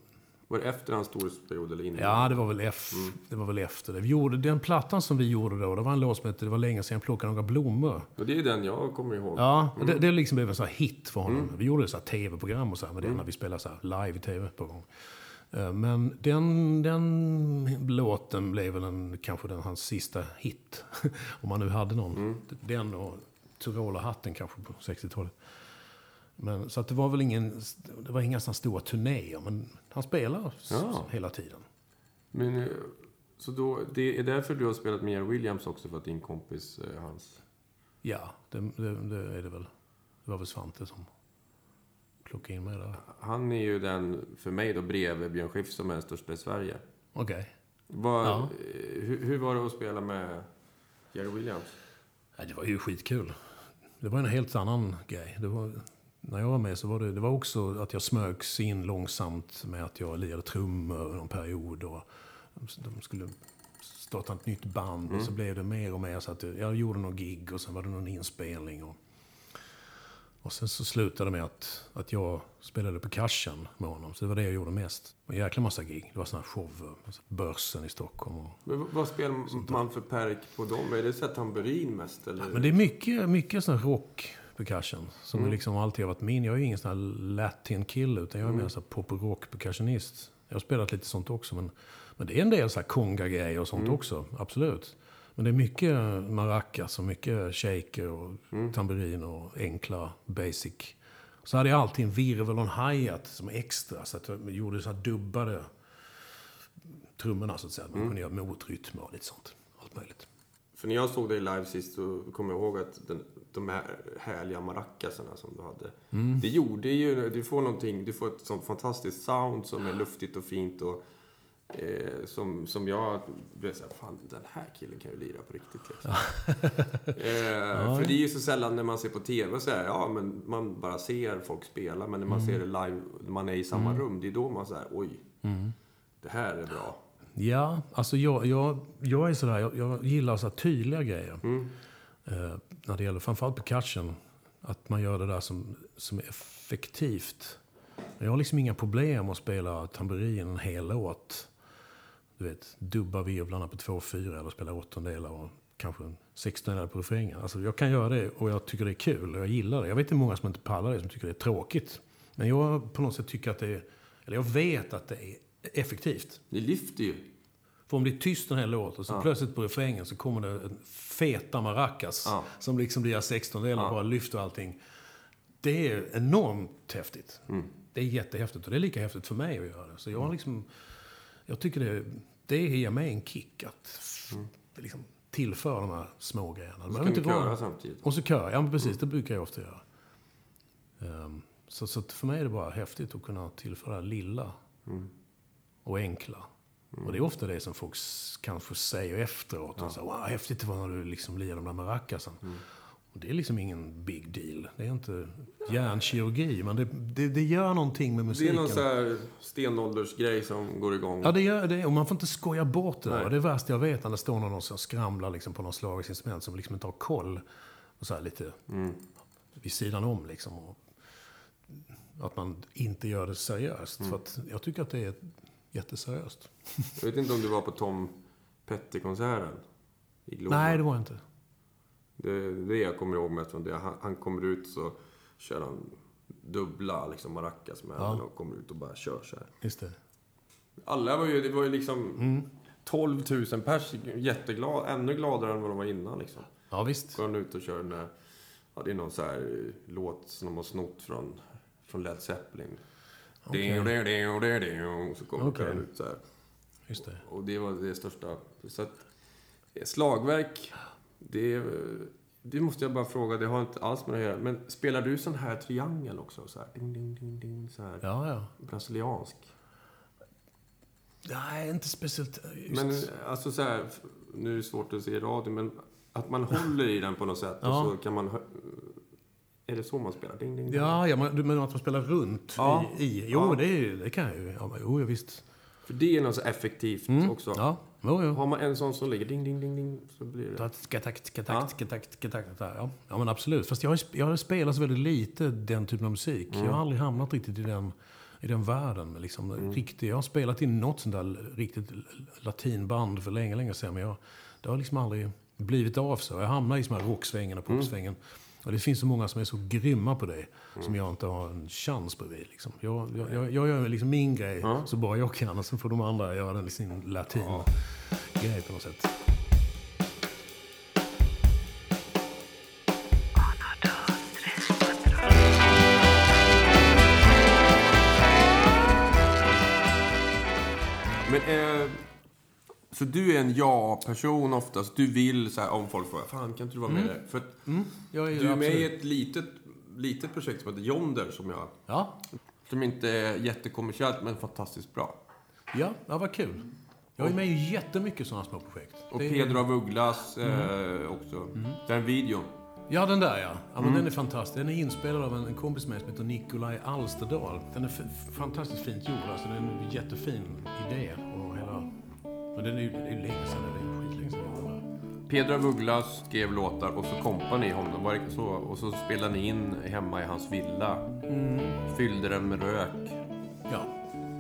Var det efter hans storhetsperiod eller innan? Ja, det var väl, F, det var väl efter det. Vi gjorde, den plattan som vi gjorde då, det var en låt som hette Det var länge sedan jag plockade några blommor. Och det är den jag kommer ihåg. Ja, det, det liksom blev en sån här hit för honom. Vi gjorde så tv-program och så här med det när vi spelade så här live i tv på gång. Eh, Men den, den låten blev väl en, kanske den, hans sista hit. Om han nu hade någon. Den och Tyroler-hatten kanske på 60-talet. Men, så att det var väl ingen, det var inga sådana stora turnéer. Men han spelar Ja. hela tiden. Men, eh, så då, det är därför du har spelat med Jerry Williams också, för att din kompis, eh, hans... Ja, det, det, det är det väl. Det var väl Svante som plockade in mig där. Han är ju den, för mig då, bredvid Björn Skifs som är största i Sverige. Okej. Vad, Ja. eh, hur, hur var det att spela med Jerry Williams? Ja, det var ju skitkul. Det var en helt annan grej. Det var, när jag var med så var det, det var också att jag smögs in långsamt med att jag lirade trummor någon period. Och de skulle starta ett nytt band och så blev det mer och mer så att jag gjorde någon gig och sen var det någon inspelning. Och, och sen så slutade det med att, att jag spelade percussion med honom. Så det var det jag gjorde mest. En jäkla massa gig. Det var sådana shower. alltså Börsen i Stockholm. Och, Men vad- spelar man för perk på dem? Är det så här tamburin mest? Eller? Men det är mycket, mycket sån här rock percussion. Som liksom alltid har varit min. Jag är ju ingen sån här latin-kille. Utan jag är mer så här pop och rock percussionist. Jag har spelat lite sånt också. Men, men det är en del så här conga-grejer och sånt också. Absolut. Men det är mycket maracas och mycket shaker och tamburin och enkla basic. Så hade jag alltid en virvel och en hi-hat som extra. Så att jag gjorde så här dubbade trummorna så att säga. Man kunde göra motrytmer och lite sånt. Allt möjligt. För när jag såg dig live sist så kommer jag ihåg att den, de här härliga maracasarna som du hade. Mm. Det gjorde ju, du får någonting, du får ett sånt fantastiskt sound som är luftigt och fint och eh, som, som jag blev såhär, fan den här killen kan ju lira på riktigt liksom. eh, för det är ju så sällan när man ser på TV så här, ja men man bara ser folk spela, men när man ser det live, när man är i samma rum, det är då man säger oj, det här är bra. Ja, alltså jag, jag, jag är sådär, jag, jag gillar så tydliga grejer. Eh, när det gäller framförallt percussion. Att man gör det där som, som är effektivt. Jag har liksom inga problem att spela tamburin en hel låt. Du vet, dubba virvlarna på två fyra eller spela åttondelar och kanske en sextondelar på refrängen. Alltså jag kan göra det och jag tycker det är kul och jag gillar det. Jag vet inte många som inte pallar det, som tycker det är tråkigt. Men jag på något sätt tycker att det är, eller jag vet att det är effektivt. Det lyfter ju. För om det är tyst den här låten och så plötsligt på refrängen så kommer det en feta maracas. Ja. Som liksom blir 16 delar bara lyfter allting. Det är enormt häftigt. Mm. Det är jättehäftigt och det är lika häftigt för mig att göra det. Så jag har liksom... Jag tycker det, det ger mig en kick att f- liksom tillföra de här små grejerna. Det Så kan du inte vara- köra samtidigt. och så kör Ja, men precis. Det brukar jag ofta göra. Ehm, så, så för mig är det bara häftigt att kunna tillföra lilla och enkla. Och det är ofta det som folk kanske säger efteråt. Och så, wow, häftigt det var när du liksom lirade de där maracasen. Och det är liksom ingen big deal. Det är inte hjärnkirurgi, men det, det, det gör någonting med Det är musiken. någon så här stenåldersgrej som går igång. Ja, det gör det. Och man får inte skoja bort det. Nej. Det är värsta jag vet när det står någon som skramlar liksom på någon slagverksinstrument som liksom inte har koll. Och så här lite vid sidan om liksom. Och att man inte gör det seriöst. För att jag tycker att det är jätteseriöst. Jag vet inte om du var på Tom Petty-konserten. Nej, det var jag inte. Det det jag kommer ihåg mest från det. Han, han kommer ut så kör han dubbla liksom maracas med Ja. och kommer ut och bara kör så här. Just det. Alla var ju, det var ju liksom 12 000 pers, jätteglad, ännu gladare än vad de var innan liksom. Ja, visst. Går han ut och kör den där, ja det är någon så här låt som de har snott från, från Led Zeppelin. Ding, ding, ding, ding, och så kommer han ut så här. Just det. Och det var det största. Så att, eh, slagverk, det, det måste jag bara fråga, det har inte alls med det att göra. Men spelar du sån här triangel också? Så här, ding, ding, ding, ding, så här Ja, ja. brasiliansk? Nej, inte speciellt. Just. Men alltså så här, nu är det svårt att se i radio, men att man håller i den på något sätt Ja. och så kan man... Är det så man spelar? Ding, ding, ding. Ja, ja men du menar att man spelar runt Ja. i, i? Jo, Ja. det, det kan jag ju. Ja, jo, visst. För det är något så effektivt också. Ja, jo, jo. Har man en sån som ligger ding, ding, ding, ding, så blir det... Skatakt, skatakt, skatakt, skatakt. Ja. ja, men absolut. Fast jag har, jag har spelat så väldigt lite den typen av musik. Jag har aldrig hamnat riktigt i den i den världen. Liksom, riktigt, jag har spelat in något sånt där riktigt latinband för länge, länge sedan. Men jag, det har liksom aldrig blivit av så. Jag hamnar i såna här rocksvängen och popsvängen. Och det finns så många som är så grymma på det, som jag inte har en chans bredvid. Liksom. Jag, jag, jag, jag gör liksom min grej så bra jag kan, och så får de andra göra den sin latin-grej på något sätt. Men, eh, så du är en ja-person oftast. Du vill så här, om folk frågar, fan kan inte du vara med där? För att Jag är, du är med i ett litet, litet projekt som heter Yonder som jag... Ja, Som inte är jättekommersiellt men fantastiskt bra. ja, ja, vad kul. Jag är med i jättemycket sådana små projekt. Och Pedro av Ugglas eh, också. Den videon. Ja, den där ja. ja men Den är fantastisk. Den är inspelad av en, en kompis med som heter Nikolaj Alsterdal. Den är fantastiskt fint gjord. Alltså, det är en jättefin idé. Och. Men den är ju det är ju länge sedan. Det är skitlänge sedan. Pedro av Ugglas skrev låtar och så kompade ni honom. Var det så? Och så spelade ni in hemma i hans villa. Fyllde den med rök. Ja,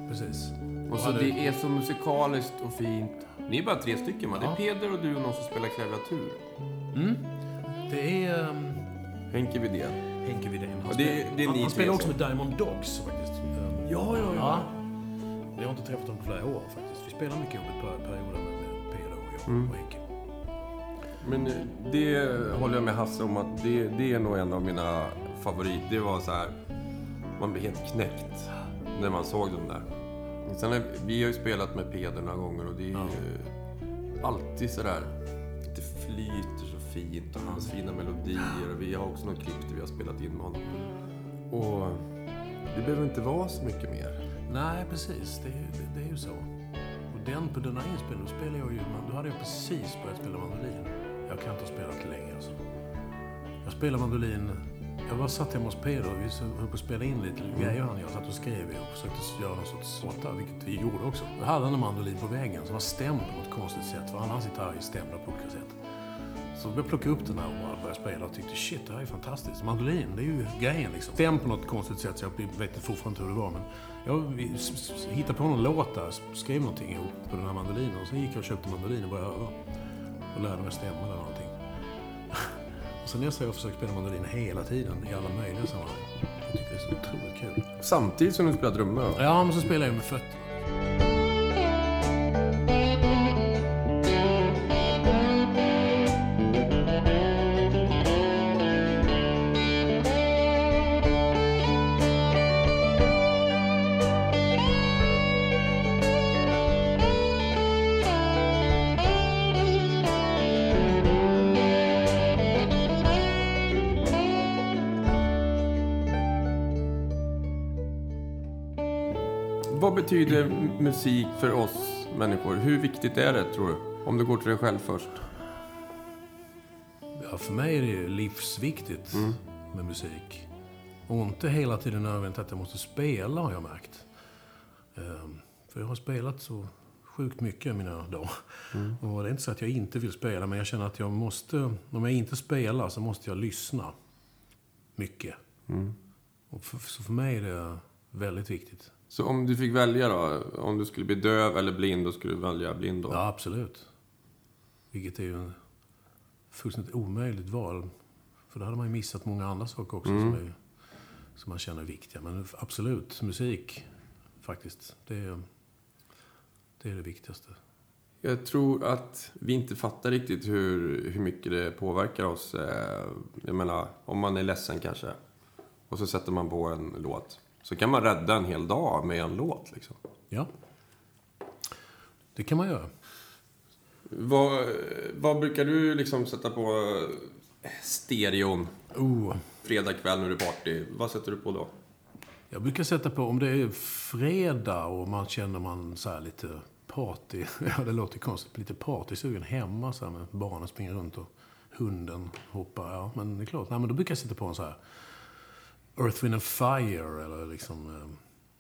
precis. Och så hade- det är så musikaliskt och fint. Ni är bara tre stycken va? Det Ja. är Peder och du och någon som spelar klaviatur. Det är um, Henke Widén. Henke Widén. Han, det- spelar- det är han, han spelar också med Diamond Dogs faktiskt. Um, Ja, ja, ja. Jag har inte träffat honom på flera år faktiskt. Vi spelar mycket ihop ett par perioder med, Peder och jag Mm. och Henke. Men eh, det håller jag med Hasse om att det, det är nog en av mina favoriter. Det var så här, man blev helt knäckt när man såg dem där. Sen är, vi har ju spelat med Peder några gånger och det är ju alltid sådär, det flyter så fint och hans fina melodier. Och vi har också något klipp där vi har spelat in med honom. Och det behöver inte vara så mycket mer. Nej, precis. Det, är- det, det är ju så. Och den, på den här inspelningen, då spelade jag ju... Då hade jag precis börjat spela mandolin. Jag kan inte ha spelat länge alltså. Jag spelade mandolin... Jag var satt hemma hos Peder och vi höll på att spela in lite grejer han jag. satt och skrev och försökte göra någon sorts låtar, vilket vi gjorde också. Då hade han en mandolin på väggen som var stämd på något konstigt sätt. För hans gitarr är stämda på olika sätt. Så jag plocka upp den här och bara började spela och tyckte shit, det här är fantastiskt. Mandolin, det är ju grejen liksom. Stäm på något konstigt sätt, så jag vet fortfarande inte hur det var. Men jag hittade på någon låt där, skrev någonting ihop på den här mandolinen. Och sen gick jag och köpte mandolin och började öva. Och lärde mig stämma eller någonting. och sen dess har jag försökt spela mandolin hela tiden, i alla möjliga sammanhang. Jag tycker det är så otroligt kul. Samtidigt som du spelar trummor då? Ja, men så spelar jag med fötterna. Vad betyder musik för oss människor? Hur viktigt är det, tror du? Om du går till dig själv först. Ja, för mig är det livsviktigt med musik. Och inte hela tiden nödvändigt att jag måste spela, har jag märkt. Ehm, För jag har spelat så sjukt mycket i mina dagar. Och det är inte så att jag inte vill spela, men jag känner att jag måste... Om jag inte spelar så måste jag lyssna mycket. Och för, så för mig är det väldigt viktigt. Så om du fick välja då? Om du skulle bli döv eller blind, då skulle du välja blind då? Ja, absolut. Vilket är ju en fullständigt omöjligt val. För då hade man ju missat många andra saker också som, är, som man känner är viktiga. Men absolut, musik faktiskt. Det är det, är det viktigaste. Jag tror att vi inte fattar riktigt hur, hur mycket det påverkar oss. Eh, Jag menar, om man är ledsen kanske. Och så sätter man på en låt. Så kan man rädda en hel dag med en låt liksom. Ja. Det kan man göra. Vad, vad brukar du liksom sätta på eh, stereon Oh, fredag kväll när du är party? Vad sätter du på då? jag brukar sätta på, om det är fredag och man känner man så här lite party, ja det låter konstigt, lite partysugen hemma så här med barnen springer runt och hunden hoppar. Ja, men det är klart, nej men då brukar jag sätta på en så här Earth, Wind and Fire eller liksom... eh,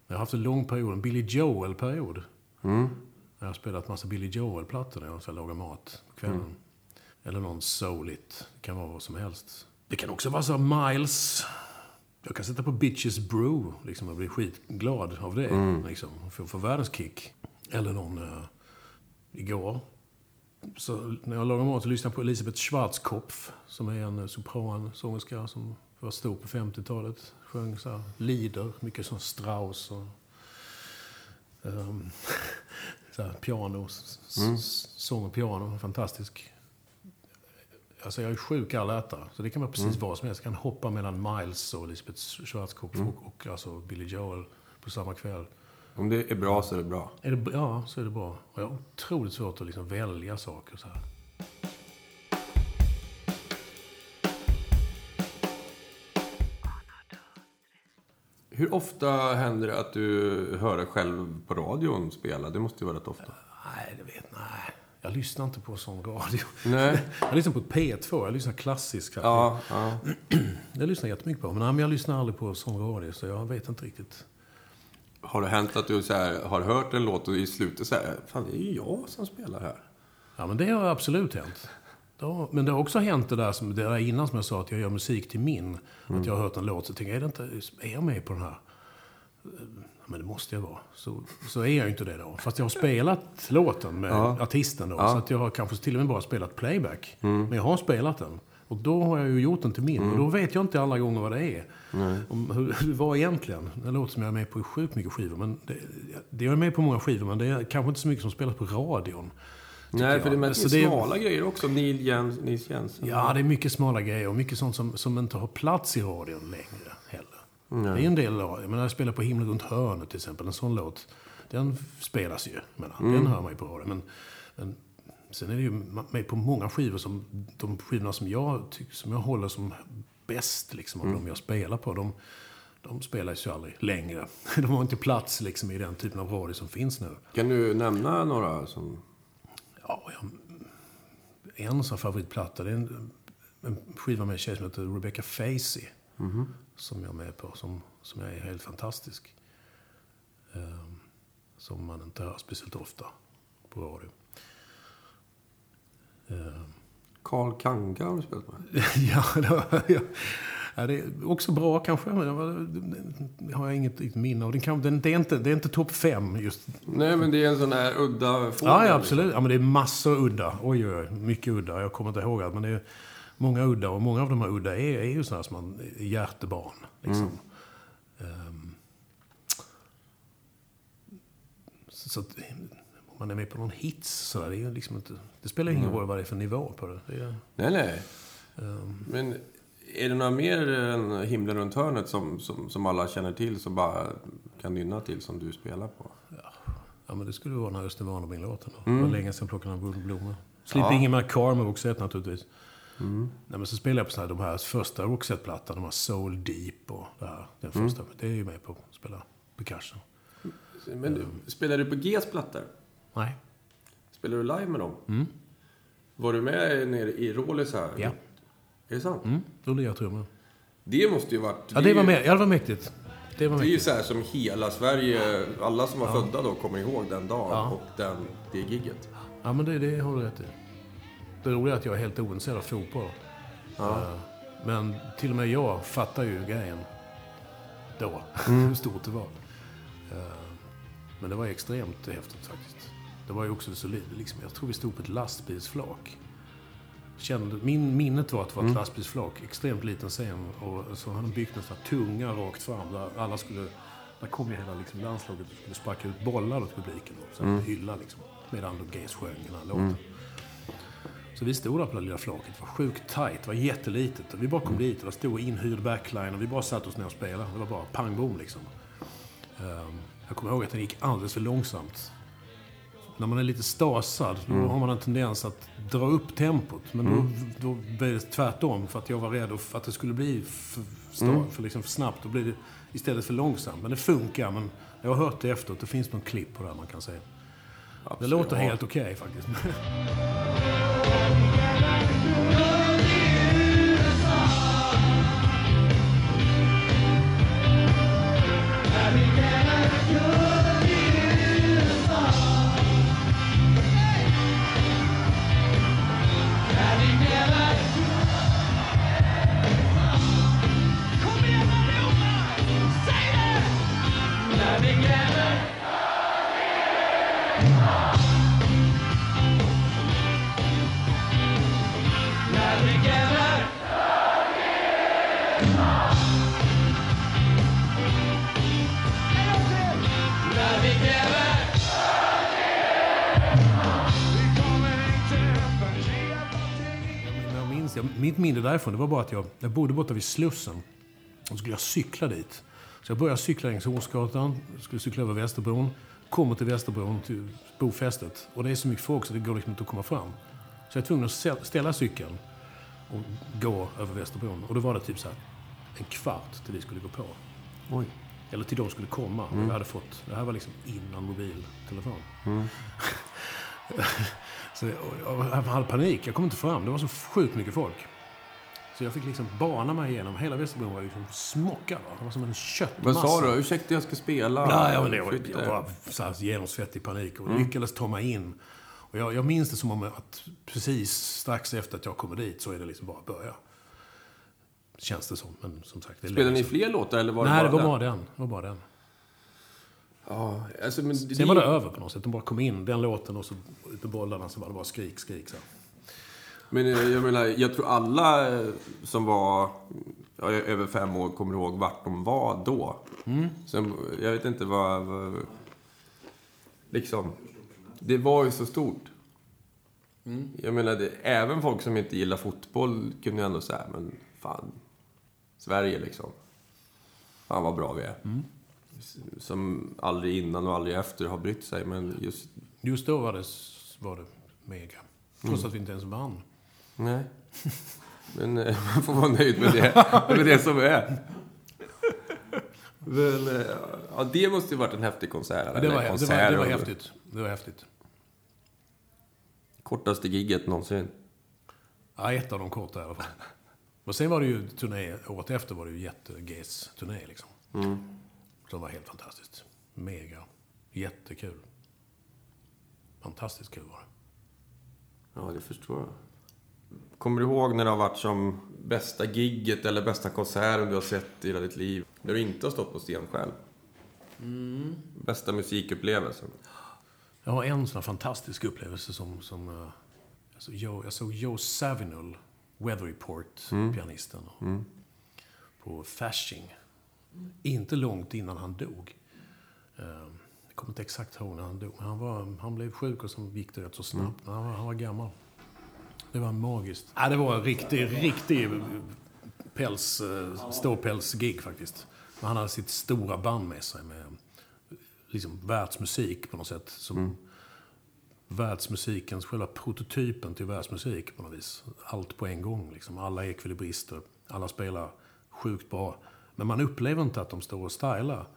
Jag har haft en lång period, en Billy Joel-period. Jag har spelat massa Billy Joel-plattor när jag ska laga mat på kvällen. Eller någon souligt. Det kan vara vad som helst. Det kan också vara så Miles. jag kan sätta på Bitches Brew liksom, och bli skitglad av det. Mm. Liksom, för, för världens kick. Eller någon... Uh, igår, så när jag lagade mat så lyssnade jag på Elisabeth Schwarzkopf. Som är en sopransångerska som var stor på 50-talet. Sjöng så här, lieder, mycket som Strauss och... Um, så här, piano, mm. sång och piano. Fantastisk. Alltså jag är sjuk allätare, så det kan vara precis mm. vad som helst. Jag kan hoppa mellan Miles och Elisabeth Schwarzkopf mm. och, och alltså Billy Joel på samma kväll. Om det är bra så är det bra. Är det, ja, så är det bra. Och jag har otroligt svårt att liksom välja saker så här. Hur ofta händer det att du hör dig själv på radion spela? Det måste ju vara rätt ofta. Nej, det vet nej. Jag lyssnar inte på sån radio. Nej. Jag lyssnar på P2. Jag lyssnar klassiskt. Ja, ja. Jag lyssnar jättemycket på. Men jag lyssnar aldrig på sån radio, så jag vet inte riktigt. Har det hänt att du så här, har hört en låt och i slutet så här, fan det är ju jag som spelar här? Ja, men det har absolut hänt. Men det har också hänt det där, som, det där innan som jag sa, att jag gör musik till min. Mm. Att jag har hört en låt så tänker jag, är, det inte, är jag med på den här? Men det måste jag vara. Så, så är jag ju inte det då. Fast jag har spelat låten med ja. artisten då. Ja. Så att jag har kanske till och med bara spelat playback. Mm. Men jag har spelat den. Och då har jag ju gjort den till min. Mm. Och då vet jag inte alla gånger vad det är. Om, hur, hur det var egentligen. Det låter som jag är med på sjukt mycket skivor. Men det, det jag är med på många skivor, men det är kanske inte så mycket som spelas på radion. Nej, för det är mest smala det, grejer också. Neil Jens, Nils Jensen. Ja, det är mycket smala grejer. Och mycket sånt som, som inte har plats i radion längre heller. Nej. Det är en del av Men jag spelar på Himlen runt hörnet till exempel. En sån låt. Den spelas ju. Men, mm. Den hör man ju på radion. Men, men Sen är det ju med på många skivor, som, de skivorna som jag, som jag håller som bäst, liksom, av mm. de jag spelar på, de, de spelas ju aldrig längre. De har inte plats liksom, i den typen av radio som finns nu. Kan du nämna några som... Ja, jag, en sån favoritplatta, det är en, en skiva med en tjej som heter Rebecca Facey. Mm. Som jag är med på, som, som är helt fantastisk. Um, som man inte hör speciellt ofta på radio. Karl Kanga har du spelat med? ja, det, var, ja. Ja, det är också bra kanske. Men det, var, det har jag inget riktigt minne av. Det, kan, det, är inte, det är inte topp fem just. Nej, men det är en sån här udda fågel. Ja, ja, absolut. Liksom. Ja, men det är massor udda. Oj, oj, mycket udda. Jag kommer inte ihåg allt. Men det är många udda. Och många av de här udda är, är ju sådana som man, hjärtebarn. Liksom. Mm. Um, så, så man är med på någon hits. Så där. Det, är liksom inte, det spelar ingen mm. roll vad det är för nivå på det. det är, nej, nej. Um, Men är det några mer än Himlen runt hörnet som, som, som alla känner till, som bara kan nynna till, som du spelar på? Ja, ja men det skulle vara den här Östen Warnerbring-låten. Mm. Det var länge sedan jag plockade en blommor. Slipper ja. Ingemar Karma Roxette naturligtvis. Mm. Nej, men så spelar jag på här, de här första Roxette-plattorna, de här Soul Deep och det här. Den mm. första. Det är ju med på att spela percussion. Men du, um, spelar du på Gs plattor? Nej. Spelar du live med dem? Mm. Var du med nere i Rålis här? Ja. Är det sant? Mm, då jag trummor. Det måste ju varit... Ja, det var, med, ja, det var mäktigt. Det, var det är ju så här som hela Sverige, alla som var ja. födda då kommer ihåg den dagen ja. och den, det gigget. Ja, men det, det har du rätt i. Det roliga är att jag är helt ointresserad av fotboll. Ja. Uh, men till och med jag fattar ju grejen då, mm. hur stort det var. Uh, men det var extremt häftigt faktiskt. Det var ju också så liksom, jag tror vi stod på ett lastbilsflak. Kände, min minnet var att det var ett mm. lastbilsflak, extremt liten scen. Och så hade de byggt en sån här tunga rakt fram där alla skulle... Där kom ju hela liksom, landslaget och skulle sparka ut bollar åt publiken. Och så mm. hylla liksom. Medan då Gays sjöng den här låten. Mm. Så vi stod där på det lilla flaket. Det var sjukt tajt. Det var jättelitet. Och vi bara kom mm. dit och det stod inhyrd backline. Och vi bara satt oss ner och spelade. Det var bara pang bom liksom. Um, jag kommer ihåg att den gick alldeles för långsamt. När man är lite stasad, då mm. har man en tendens att dra upp tempot. Men då, mm. då blev det tvärtom, för att jag var rädd för att det skulle bli för, mm. för, liksom för snabbt. Då blir det istället för långsamt. Men det funkar. Men jag har hört det efteråt. Det finns någon klipp på det här man kan se. Absolut. Det låter helt okej okay, faktiskt. Mitt minne därifrån det var bara att jag, jag bodde borta vid Slussen. Och så skulle jag cykla dit. Så jag började cykla längs Hornsgatan, skulle cykla över Västerbron. Kommer till Västerbron, till bofästet. Och det är så mycket folk så det går liksom inte att komma fram. Så jag är tvungen att ställa cykeln och gå över Västerbron. Och då var det typ så här en kvart till vi skulle gå på. Oj. Eller till de skulle komma. Mm. Jag hade fått, det här var liksom innan mobiltelefon. Mm. så jag, jag hade panik. Jag kom inte fram. Det var så sjukt mycket folk. Så jag fick liksom bana mig igenom. Hela Västerbron var liksom smockad. Det var som en köttmassa. Vad sa du? Ursäkta, jag ska spela. Ja, ja men det var, jag var så här genomsvettig panik och mm. lyckades ta mig in. Och jag, jag minns det som om att precis strax efter att jag kommer dit så är det liksom bara att börja. Känns det som. Men som sagt, Spelade ni fler låtar eller var det Nej, bara det var bara den. Det var bara den. Ja, alltså, men Sen var det över på något sätt. De bara kom in, den låten och så ut med bollarna så var det bara skrik, skrik. Så. Men eh, jag menar, jag tror alla eh, som var över fem år kommer ihåg vart de var då. Mm. Sen, jag vet inte vad, vad... Liksom, det var ju så stort. Mm. Jag menar, det, även folk som inte gillar fotboll kunde ju ändå säga, men fan, Sverige liksom. Fan vad bra vi är. Mm. Som aldrig innan och aldrig efter har brytt sig, men just... Just då var det, var det mega. Trots mm. att vi inte ens vann. Nej. Men eh, man får vara nöjd med det, med det som är. Men, eh, ja, det måste ju varit en häftig konsert. Ja, det, var, konsert det, var, det var häftigt. Det var häftigt. Kortaste gigget någonsin? Ja, ett av de korta i alla fall. Och sen var det ju turné, året efter var det ju jätte-GES-turné liksom. Mm. Som var helt fantastiskt. Mega. Jättekul. Fantastiskt kul var det. Ja, det förstår jag. Kommer du ihåg när det har varit som bästa gigget eller bästa konserten du har sett i hela ditt liv? När du inte har stått på scen själv? Mm. Bästa musikupplevelsen? Jag har en sån fantastisk upplevelse som... som uh, alltså Joe, jag såg Joe Savinul, Weather Report, mm. pianisten, mm. på Fasching. Inte långt innan han dog. Uh, jag kommer inte exakt ihåg när han dog, han, var, han blev sjuk och så gick det rätt så snabbt. Mm. Han, var, han var gammal. Det var magiskt. Ja, det var en riktig, riktig päls, eh, ståpäls-gig faktiskt. Han hade sitt stora band med sig med liksom världsmusik på något sätt. Som mm. Världsmusikens, själva prototypen till världsmusik på något vis. Allt på en gång liksom. Alla ekvilibrister, alla spelar sjukt bra. Men man upplever inte att de står och stylar.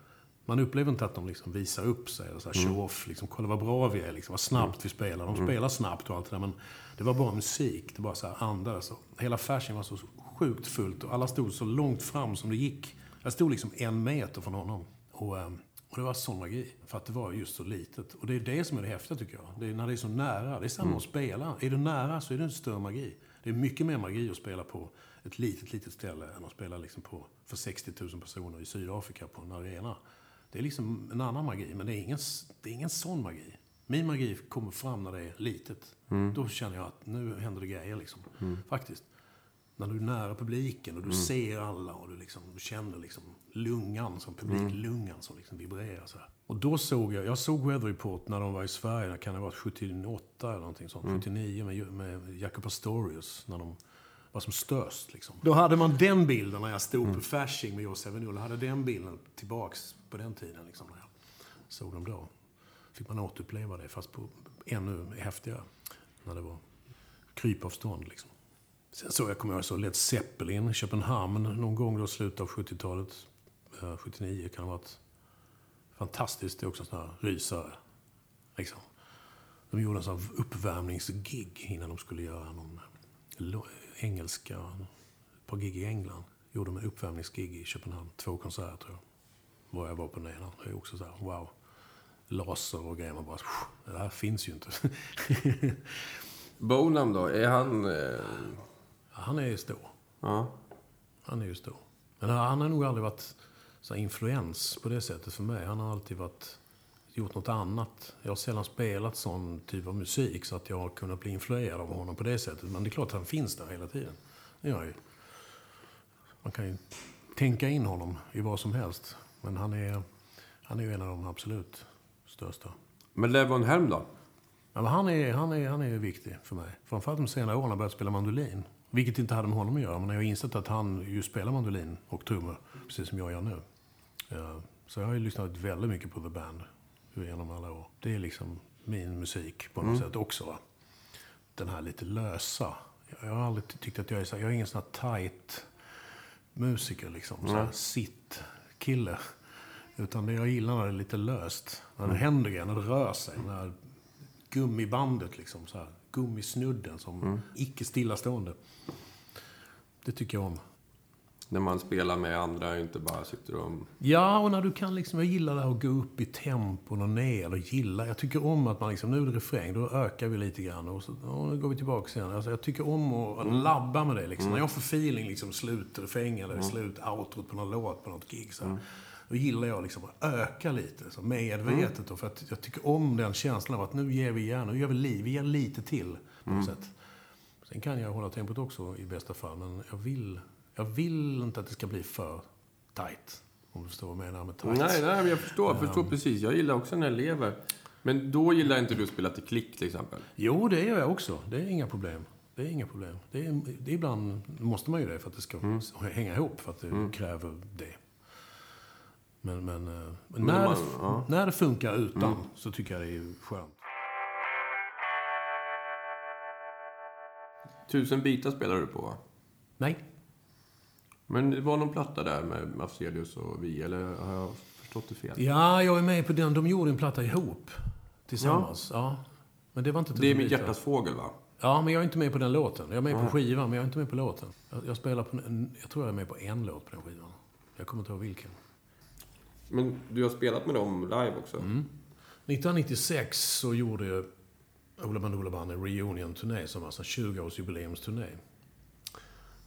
Man upplever inte att de liksom visar upp sig, eller så här, show off. Liksom, Kolla vad bra vi är, liksom, vad snabbt mm. vi spelar. De mm. spelar snabbt och allt det där, men det var bara musik. Det bara så här andades. Hela fashion var så sjukt fullt och alla stod så långt fram som det gick. Jag stod liksom en meter från honom. Och, ehm, och det var sån magi, för att det var just så litet. Och det är det som är det häftiga tycker jag. Det är när det är så nära. Det är samma mm. att spela. Är du nära så är det en större magi. Det är mycket mer magi att spela på ett litet, litet ställe än att spela liksom på, för 60 000 personer i Sydafrika på en arena. Det är liksom en annan magi, men det är ingen, det är ingen sån magi. Min magi kommer fram när det är litet. Mm. Då känner jag att nu händer det grejer liksom. Mm. Faktiskt. När du är nära publiken och du mm. ser alla och du, liksom, du känner liksom lungan, som publiklungan som liksom vibrerar så här. Och då såg jag, jag såg Weather Report när de var i Sverige, kan det ha varit 78 eller någonting sånt, 79 med, med Jacob Astorius, när de var som störst. Liksom. Då hade man den bilden när jag stod mm. på Fasching med Josef Null. hade den bilden tillbaks på den tiden, liksom, när jag såg dem då. Fick man återuppleva det, fast på ännu häftigare. När det var krypavstånd, liksom. Sen så jag kommer ihåg så Led Zeppelin i Köpenhamn någon gång då, slutet av 70-talet. 79 eh, kan det ha varit. Fantastiskt, det är också en sån här rysare. Liksom. De gjorde en sån uppvärmningsgig innan de skulle göra någon eh, engelska, ett par gig i England. Gjorde de en uppvärmningsgig i Köpenhamn. Två konserter tror jag. Var jag var på den ena. Det är också så här, wow. Laser och grejer. Man bara, det här finns ju inte. Bonham då? Är han... Eh... Han är ju stor. Ja. Han är ju stor. Men han har nog aldrig varit så influens på det sättet för mig. Han har alltid varit, gjort något annat. Jag har sällan spelat sån typ av musik så att jag har kunnat bli influerad av honom på det sättet. Men det är klart att han finns där hela tiden. Det gör ju. Man kan ju tänka in honom i vad som helst. Men han är, han är ju en av de absolut största. Men Levon Helm då? Ja, men han, är, han, är, han är viktig för mig. Framförallt de senare åren har jag börjat spela mandolin. Vilket inte hade med honom att göra, men jag har insett att han ju spelar mandolin och trummor, precis som jag gör nu. Ja, så jag har ju lyssnat väldigt mycket på The Band genom alla år. Det är liksom min musik på något sätt också. Va? Den här lite lösa. Jag har aldrig tyckt att jag är så jag är ingen sån här tight musiker liksom. Så här sitt-kille. Utan det jag gillar när det är lite löst. När det händer grejer, när det rör sig. När gummibandet liksom. Så här, gummisnudden som icke stillastående. Det tycker jag om. När man spelar med andra och inte bara sitter och... Ja, och när du kan liksom, jag gillar det här att gå upp i tempon och ner. Och gilla, jag tycker om att man liksom, nu är det refräng, då ökar vi lite grann. Och, så, och nu går vi tillbaka sen. Alltså, jag tycker om att labba med det liksom. När jag får feeling, liksom slut refräng eller slut outrot på någon låt på något gig. Så, Då gillar jag liksom att öka lite, så medvetet. Då, för att jag tycker om den känslan av att nu ger vi igen, nu gör vi liv, vi ger lite till på något sätt. Sen kan jag hålla tempot också i bästa fall, men jag vill, jag vill inte att det ska bli för tight. Om du förstår vad jag menar med tight. Nej, nej, jag förstår. Jag förstår precis. Jag gillar också när det lever. Men då gillar inte du att spela till klick till exempel? Jo, det gör jag också. Det är inga problem. Det är inga problem. Det är, det är ibland måste man ju det för att det ska hänga ihop, för att det kräver det. Men, men, eh, men när, man- ja. när det funkar utan så tycker jag det är skönt. Tusen bitar spelar du på va? Nej, Men det var någon platta där med Afzelius och vi, eller har jag förstått det fel? Ja, jag är med på den. De gjorde en platta ihop. Tillsammans. Ja. Men det var inte Det är Mitt hjärtas fågel va? Ja, men jag är inte med på den låten. Jag är med på skivan, men jag är inte med på låten. Jag, jag spelar på en, Jag tror jag är med på en låt på den skivan. Jag kommer inte ihåg vilken. Men du har spelat med dem live också? 1996 så gjorde Ola Band Ola Band en reunion-turné som var en 20-årsjubileumsturné.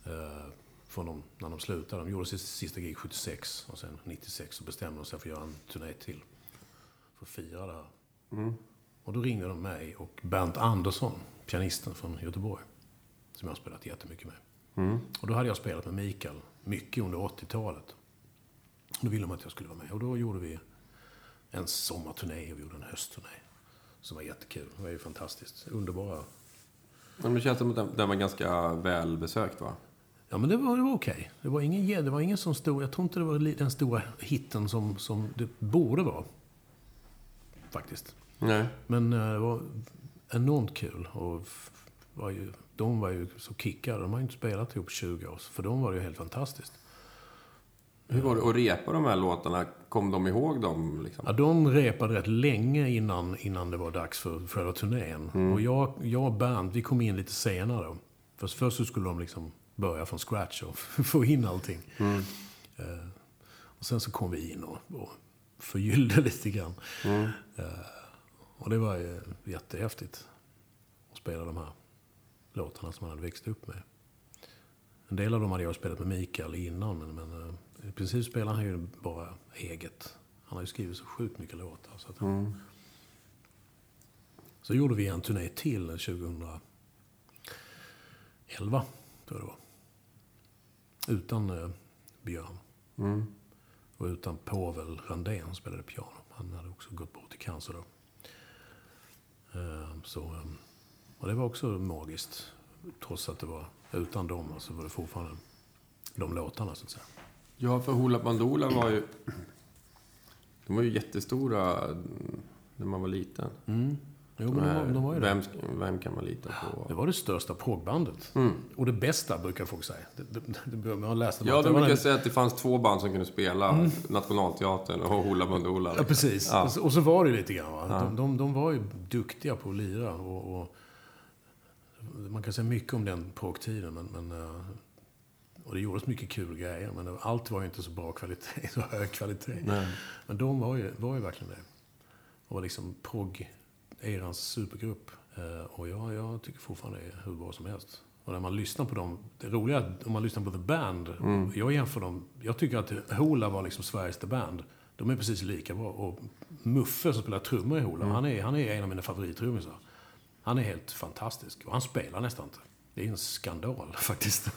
Eh, från dem, när de slutade. De gjorde sitt sista gig 76 och sen 96 så bestämde de sig för att göra en turné till. För att fira det här. Och då ringde de mig och Bernt Andersson, pianisten från Göteborg. Som jag har spelat jättemycket med. Och då hade jag spelat med Mikael mycket under 80-talet. Då ville de att jag skulle vara med. Och då gjorde vi en sommarturné och vi gjorde en höstturné. Som var jättekul. Det var ju fantastiskt. Underbara. Men det känns som att den, var ganska välbesökt va? Ja, men det var, det var okej. Det var ingen, det var ingen som stor... Jag tror inte det var den stora hitten som, som det borde vara. Faktiskt. Nej. Men eh, det var enormt kul. Och var ju, de var ju så kickade. De har ju inte spelat ihop 20 år. För dem var det ju helt fantastiskt. Hur var det att repa de här låtarna? Kom de ihåg dem liksom? Ja, de repade rätt länge innan, innan det var dags för själva turnén. Och jag, jag och Bernt, vi kom in lite senare. Först, först så skulle de liksom börja från scratch och få in allting. Eh, och sen så kom vi in och, och förgyllde lite grann. Eh, och det var ju jättehäftigt att spela de här låtarna som man hade växt upp med. En del av dem hade jag spelat med Mikael innan, men, men eh, i princip spelar han ju bara eget. Han har ju skrivit så sjukt mycket låtar. Så, att, så gjorde vi en turné till 2011, tror jag det var. Utan eh, Björn. Och utan Povel Randén spelade piano. Han hade också gått bort i cancer då. Eh, så, eh, och det var också magiskt. Trots att det var utan dem, så var det fortfarande de låtarna så att säga. Ja, för Hoola Bandoola var ju... De var ju jättestora mm, när man var liten. Jo, men de, var, de var ju vem, vem kan man lita på? Det var det största progbandet. Och det bästa, brukar folk säga. Det, det, det, man läste Ja, de brukar den- säga att det fanns två band som kunde spela Nationalteatern och Hoola Bandoola. Ja, precis. Ja. Och, så, var det ju lite grann. Va? De, de, de var ju duktiga på att lira. Och, och, man kan säga mycket om den progtiden, men, men, eh, och det gjordes mycket kul grejer. Men allt var ju inte så bra kvalitet, så hög kvalitet. Nej. Men de var ju, var ju verkligen det. Och var liksom prog-erans supergrupp. Eh, Och jag, jag tycker fortfarande det är hur bra som helst. Och när man lyssnar på dem, det roliga är om man lyssnar på The Band, jag jämför dem, jag tycker att Hoola var liksom Sveriges The Band. De är precis lika bra. Och Muffe som spelar trummor i Hoola, han, är, han är en av mina favorittrummisar. Han är helt fantastisk. Och han spelar nästan inte. Det är en skandal faktiskt.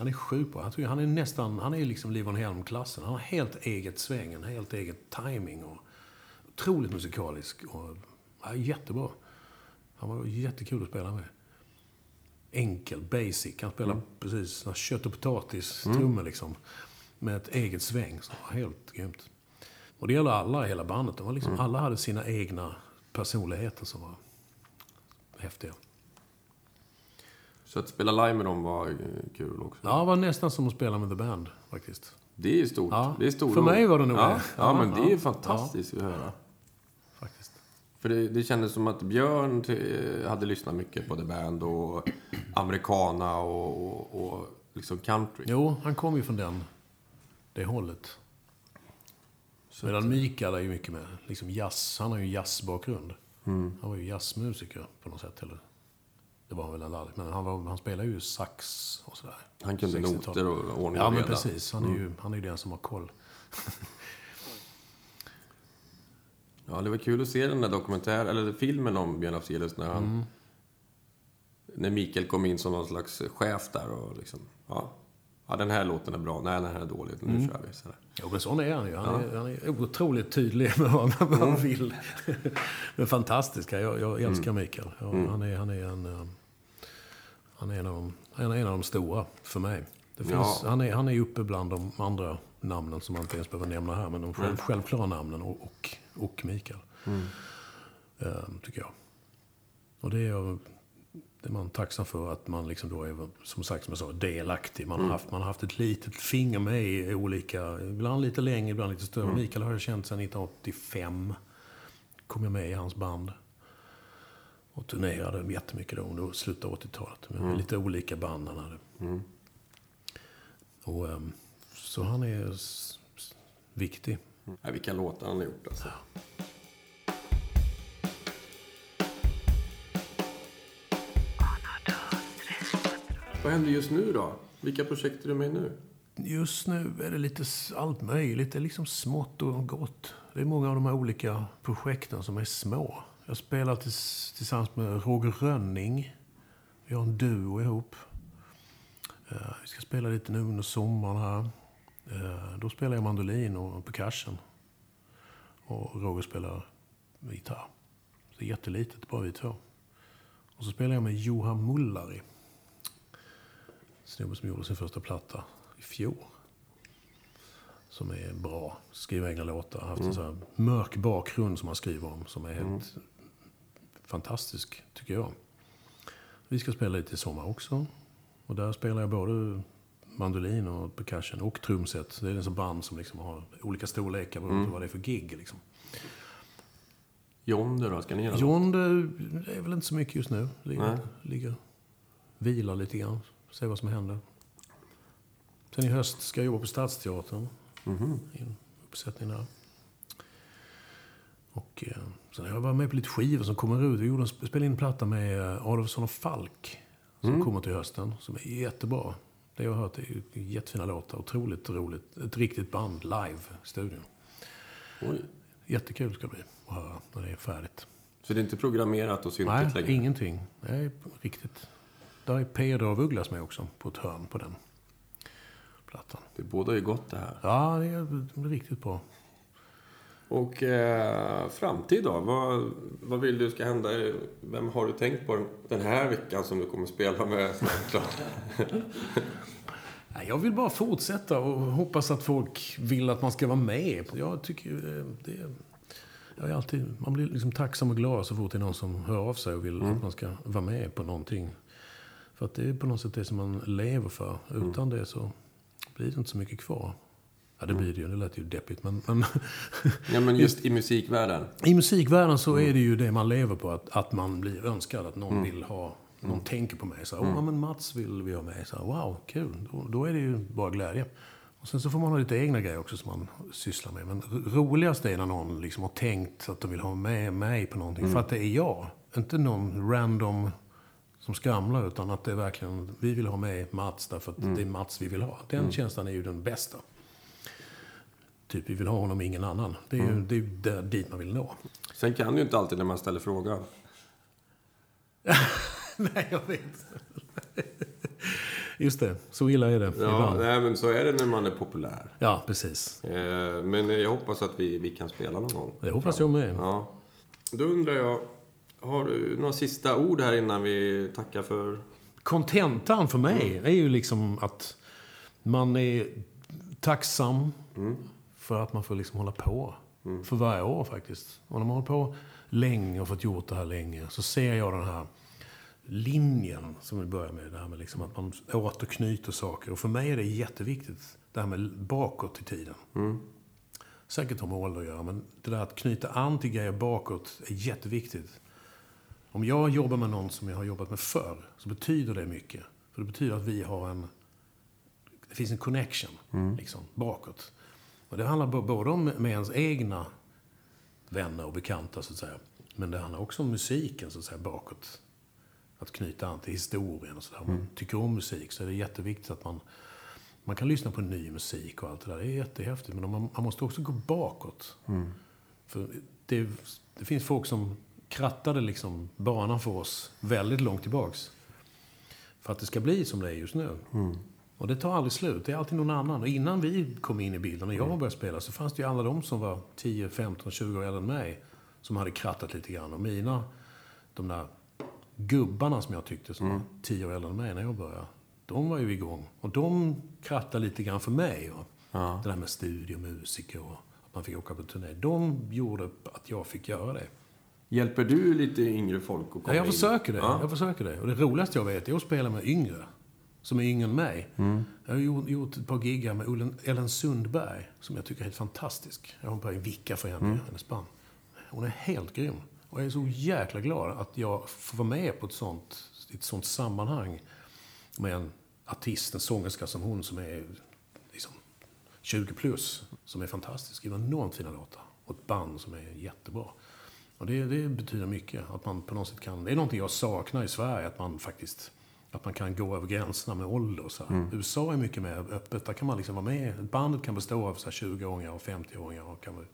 Han är sjuk på. Han är nästan, han är liksom Livon Helm-klassen. Han har helt eget sväng, en helt eget timing och otroligt musikalisk och ja, jättebra. Han var jättekul att spela med. Enkel, basic. Han spelade Mm. precis kött och potatis-trummor liksom. Med ett eget sväng. Så helt grymt. Och det gäller alla i hela bandet. De var liksom, Mm. Alla hade sina egna personligheter som var häftiga. Så att spela live med dem var eh, kul också. Ja, det var nästan som att spela med The Band faktiskt. Det är stort. Ja, Det är stort. för mig var det nog ja, det. Ja, men det är fantastiskt att höra. faktiskt. För det, det kändes som att Björn t- hade lyssnat mycket på The Band och Americana och, och, och liksom country. Jo, han kom ju från den, det hållet. Så Medan Mikael är ju mycket med liksom jazz. Han har ju jazzbakgrund. Mm. Han var ju jazzmusiker på något sätt. Eller, det var han väl aldrig. Men han, var, han spelade ju sax och sådär. Han kunde 60-tal. noter och ordning Ja, och men reda. precis. Han är, ju, han är ju den som har koll. Ja, det var kul att se den där dokumentär, eller filmen om Björn Afzelius när han... Mm. När Mikael kom in som någon slags chef där och liksom... Ja, ja den här låten är bra. Nej, den här är dålig. Nu Mm. kör vi. Sådär. Jo, men sån är han ju. Han, är, han är otroligt tydlig med vad, han Mm. vill. men fantastiska. Jag, jag älskar Mikael. Ja, Mm. han, är, han är en... Han är en av de, han är en av de stora för mig. Det finns, Ja. han, är, han är uppe bland de andra namnen som man inte ens behöver nämna här. Men de själv, självklara namnen och, och, och Mikael. Mm. eh, tycker jag. Och det är, jag- det är man tacksam för att man liksom då är, som sagt, som jag sa, delaktig. Man har, haft, man har haft ett litet finger med i olika, ibland lite längre, ibland lite större. Mikael har jag känt sedan 1985. Kom jag med i hans band. Och turnerade jättemycket då under slutet av 80-talet. Med lite olika band han hade. Mm. Och, ehm, så han är viktig. Ja, vilka låtar han har gjort alltså. Vad händer just nu då? Vilka projekt är du med nu? Just nu är det lite allt möjligt. Det är liksom smått och gott. Det är många av de här olika projekten som är små. Jag spelar tills, tillsammans med Roger Rönning. Vi har en duo ihop. Eh, vi ska spela lite nu under sommaren här. Eh, då spelar jag mandolin och percussion. Och Roger spelar gitarr. Så det är jättelitet, bara vi två. Och så spelar jag med Johan Mullari. Snubben som gjorde sin första platta i fjol. Som är bra. Skriver egna låtar. Haft en sån här mörk bakgrund som han skriver om. Som är helt fantastisk, tycker jag. Vi ska spela lite i sommar också. Och där spelar jag både mandolin och percussion och trumset. Det är en sån band som liksom har olika storlekar beroende på vad det är för gig. Liksom. Yonder då? Ska ni göra det är väl inte så mycket just nu. Ligger, Nej. ligger vilar lite grann. Se vad som händer. Sen i höst ska jag jobba på Stadsteatern. Mhm. I en uppsättning där. Och eh, sen har jag varit med på lite skivor som kommer ut. Vi gjorde en, spelade in en platta med eh, Adolfsson och Falk. Som Mm. kommer till hösten. Som är jättebra. Det jag har hört är jättefina låtar. Otroligt roligt. Ett riktigt band live i studion. Oj. Jättekul ska det bli att höra när det är färdigt. Så det är inte programmerat och syntat Nej, längre? ingenting. Är riktigt. Där är Peder av Ugglas med också, på ett hörn på den plattan. Det båda ju gott det här. Ja, det är riktigt bra. Och eh, framtid då? Vad, vad vill du ska hända? Vem har du tänkt på den här veckan som du kommer spela med? Jag vill bara fortsätta och hoppas att folk vill att man ska vara med. Jag tycker eh, det... Jag är alltid, man blir liksom tacksam och glad så fort det är någon som hör av sig och vill att man ska vara med på någonting. För att det är på något sätt det som man lever för. Utan det så blir det inte så mycket kvar. Ja, det blir det ju. Det lät ju deppigt. Men, men ja, men just i musikvärlden. I musikvärlden så är det ju det man lever på. Att, att man blir önskad. Att någon vill ha... Någon tänker på mig. Så, här, Åh, men Mats vill vi ha med. Så, här, wow, kul. Då, då är det ju bara glädje. Och sen så får man ha lite egna grejer också som man sysslar med. Men ro- roligast är när någon liksom har tänkt att de vill ha med mig på någonting. För att det är jag. Inte någon random som skramlar. Utan att det är verkligen, vi vill ha med Mats därför att det är Mats vi vill ha. Den känslan är ju den bästa. Typ, vi vill ha honom, ingen annan. Det är ju det är där, dit man vill nå. Sen kan du ju inte alltid när man ställer frågan. Nej, jag vet. Just det, så illa är det Ja, ibland. nej, men så är det när man är populär. Ja, precis. Eh, men jag hoppas att vi, vi kan spela någon gång. Det hoppas jag med. Ja. Då undrar jag, Har du några sista ord här innan vi tackar för... Kontentan för mig Mm. är ju liksom att man är tacksam Mm. För att man får liksom hålla på. För varje år faktiskt. Och när man hållit på länge och fått gjort det här länge så ser jag den här linjen som vi börjar med. Det här med liksom att man återknyter saker. Och för mig är det jätteviktigt. Det här med bakåt i tiden. Säkert har med ålder att göra, men det där att knyta an till grejer bakåt är jätteviktigt. Om jag jobbar med någon som jag har jobbat med förr, så betyder det mycket. För det betyder att vi har en... Det finns en connection, liksom, bakåt. Och det handlar både om med ens egna vänner och bekanta, så att säga. Men det handlar också om musiken, så att säga, bakåt. Att knyta an till historien och sådär. Om man tycker om musik så är det jätteviktigt att man... Man kan lyssna på ny musik och allt det där. Det är jättehäftigt. Men man, man måste också gå bakåt. För det, det finns folk som krattade liksom banan för oss väldigt långt tillbaks. För att det ska bli som det är just nu. Och det tar aldrig slut. Det är alltid någon annan. Och innan vi kom in i bilden, när jag började spela, så fanns det ju alla de som var 10, 15, 20 år äldre än mig. Som hade krattat lite grann. Och mina, de där gubbarna som jag tyckte, som var 10 år äldre än mig när jag började. De var ju igång. Och de krattade lite grann för mig. Och Det där med studiomusiker och att man fick åka på turné. De gjorde att jag fick göra det. Hjälper du lite yngre folk att komma Ja, jag in? försöker det. Ja. Jag försöker det. Och det roligaste jag vet är att spela med yngre. Som är yngre än mig. Jag har gjort, gjort ett par giggar med Ellen Sundberg. Som jag tycker är helt fantastisk. Jag har börjat vicka för henne, hennes band. Hon är helt grym. Och jag är så jäkla glad att jag får vara med på ett sånt, ett sånt sammanhang. Med en artist, en sångerska som hon som är liksom 20 plus. Som är fantastisk. Skriver enormt fina låtar. Och ett band som är jättebra. Och det, det betyder mycket. Att man på något sätt kan... Det är någonting jag saknar i Sverige. Att man faktiskt... Att man kan gå över gränserna med ålder så här. USA är mycket mer öppet. Där kan man liksom vara med. Bandet kan bestå av så här 20-åringar och 50-åringar och kan vara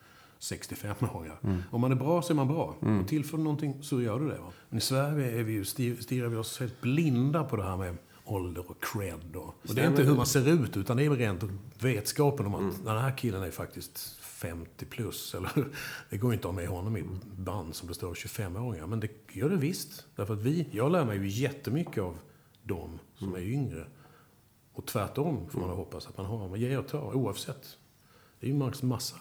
65-åringar. Om man är bra så är man bra. Och tillför du någonting så gör du det. Va? Men i Sverige är vi ju, stir- stirrar vi oss helt blinda på det här med ålder och cred. Och, och det är inte hur man ser ut, utan det är rent vetskapen om att den här killen är faktiskt 50 plus. Eller, det går inte att ha med honom i band som består av 25-åringar. Men det gör det visst. Därför att vi, jag lär mig ju jättemycket av dem som är yngre. Och tvärtom får man hoppas att man har. Man ger och tar oavsett. Det är ju massa, massa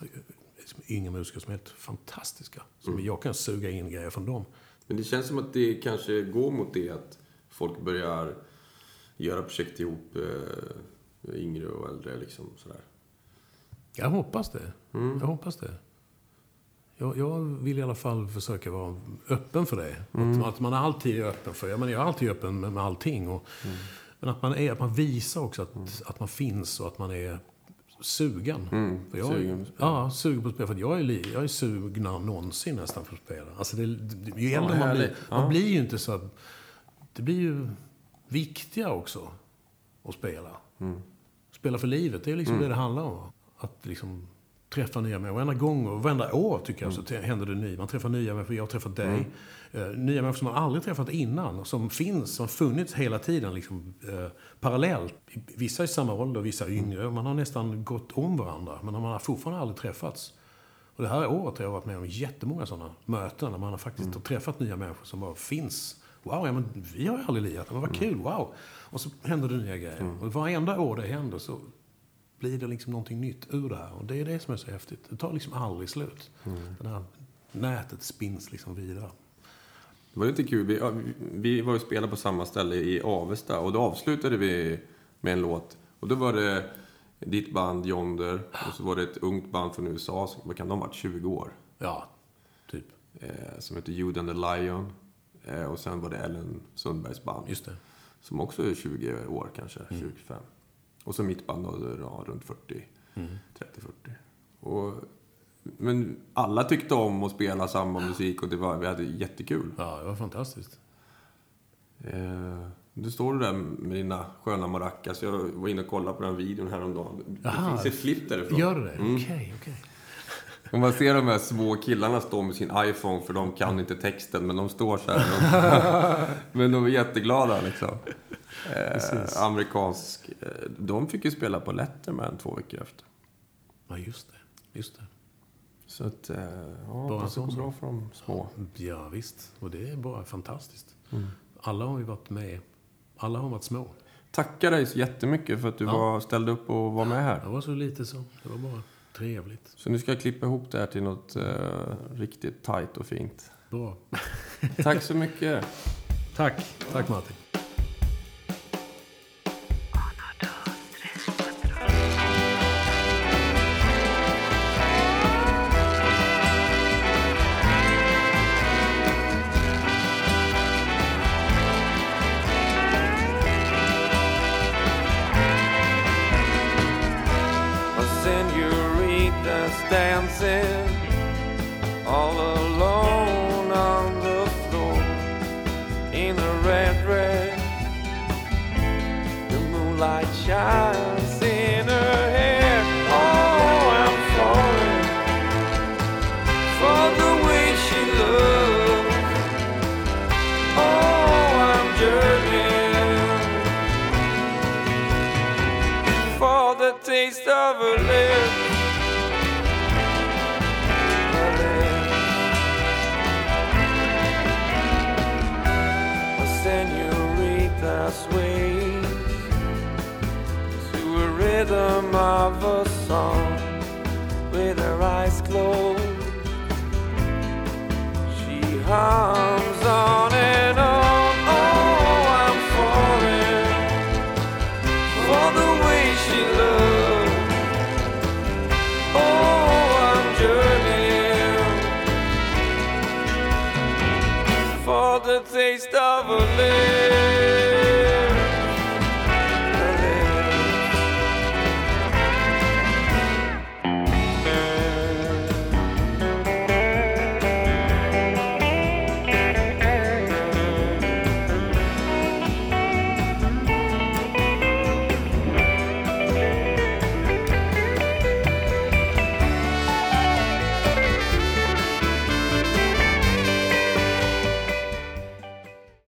liksom, yngre musiker som är helt fantastiska. Som Jag kan suga in grejer från dem. Men det känns som att det kanske går mot det att folk börjar göra projekt ihop, eh, yngre och äldre liksom sådär. Jag hoppas det. Jag hoppas det. Jag, jag vill i alla fall försöka vara öppen för det. Att, att man alltid är öppen för Jag, menar, jag är alltid öppen med, med allting. Och, Men att man, är, att man visar också att, att man finns och att man är sugen. För jag, Sugen. Ja, sugen på att spela. För jag är, jag är sugnare än någonsin nästan för att spela. Alltså det, det, ju äldre man blir. Ja. man blir ju inte så... Det blir ju viktigare också att spela. Spela för livet, det är liksom det det handlar om. Att liksom träffa nya människor. Varenda gång och varenda år tycker jag så t- händer det ny. Man träffar nya människor. Jag har träffat dig. Eh, nya människor som man aldrig träffat innan. Som finns, som funnits hela tiden liksom, eh, parallellt. Vissa i samma ålder, vissa yngre. Man har nästan gått om varandra. Men man har fortfarande aldrig träffats. Och det här året har jag varit med om jättemånga sådana möten. Där man har faktiskt har träffat nya människor som bara finns. Wow, ja, men vi har ju aldrig lirat. Men vad kul, wow. Och så händer det nya grejer. Och varenda år det händer så blir det liksom någonting nytt ur det här. Och det är det som är så häftigt. Det tar liksom aldrig slut. Det här nätet spinns liksom vidare. Det var lite kul. Vi, vi- var och spelade på samma ställe i Avesta och då avslutade vi med en låt. Och då var det ditt band Yonder och så var det ett ungt band från USA, som, vad kan de ha varit, 20 år? Ja, typ. Eh, som heter Jude and the Lion. Eh, och sen var det Ellen Sundbergs band. Just det. Som också är 20 år kanske, 25. Och så mitt band då, ja, runt 40, 30-40. Och, men alla tyckte om att spela samma musik och det var, vi hade jättekul. Ja, det var fantastiskt. Eh, du står du där med dina sköna maracas. Jag var inne och kollade på den videon häromdagen. Det Aha. finns ett klipp därifrån. Gör det det? Okej, okej. Och man ser de här små killarna stå med sin iPhone för de kan inte texten men de står så här. men de är jätteglada liksom. Eh, amerikansk. Eh, de fick ju spela på Letterman två veckor efter. Ja, just det. Just det. Så att, eh, ja, Bara det går bra för de små. Ja, visst. Och det är bara fantastiskt. Mm. Alla har ju varit med. Alla har varit små. Tackar dig så jättemycket för att du Ja. var, ställde upp och var med här. Det var så lite så. Det var bara trevligt. Så nu ska jag klippa ihop det här till något eh, riktigt tajt och fint. Bra. Tack så mycket. Tack. Tack Martin.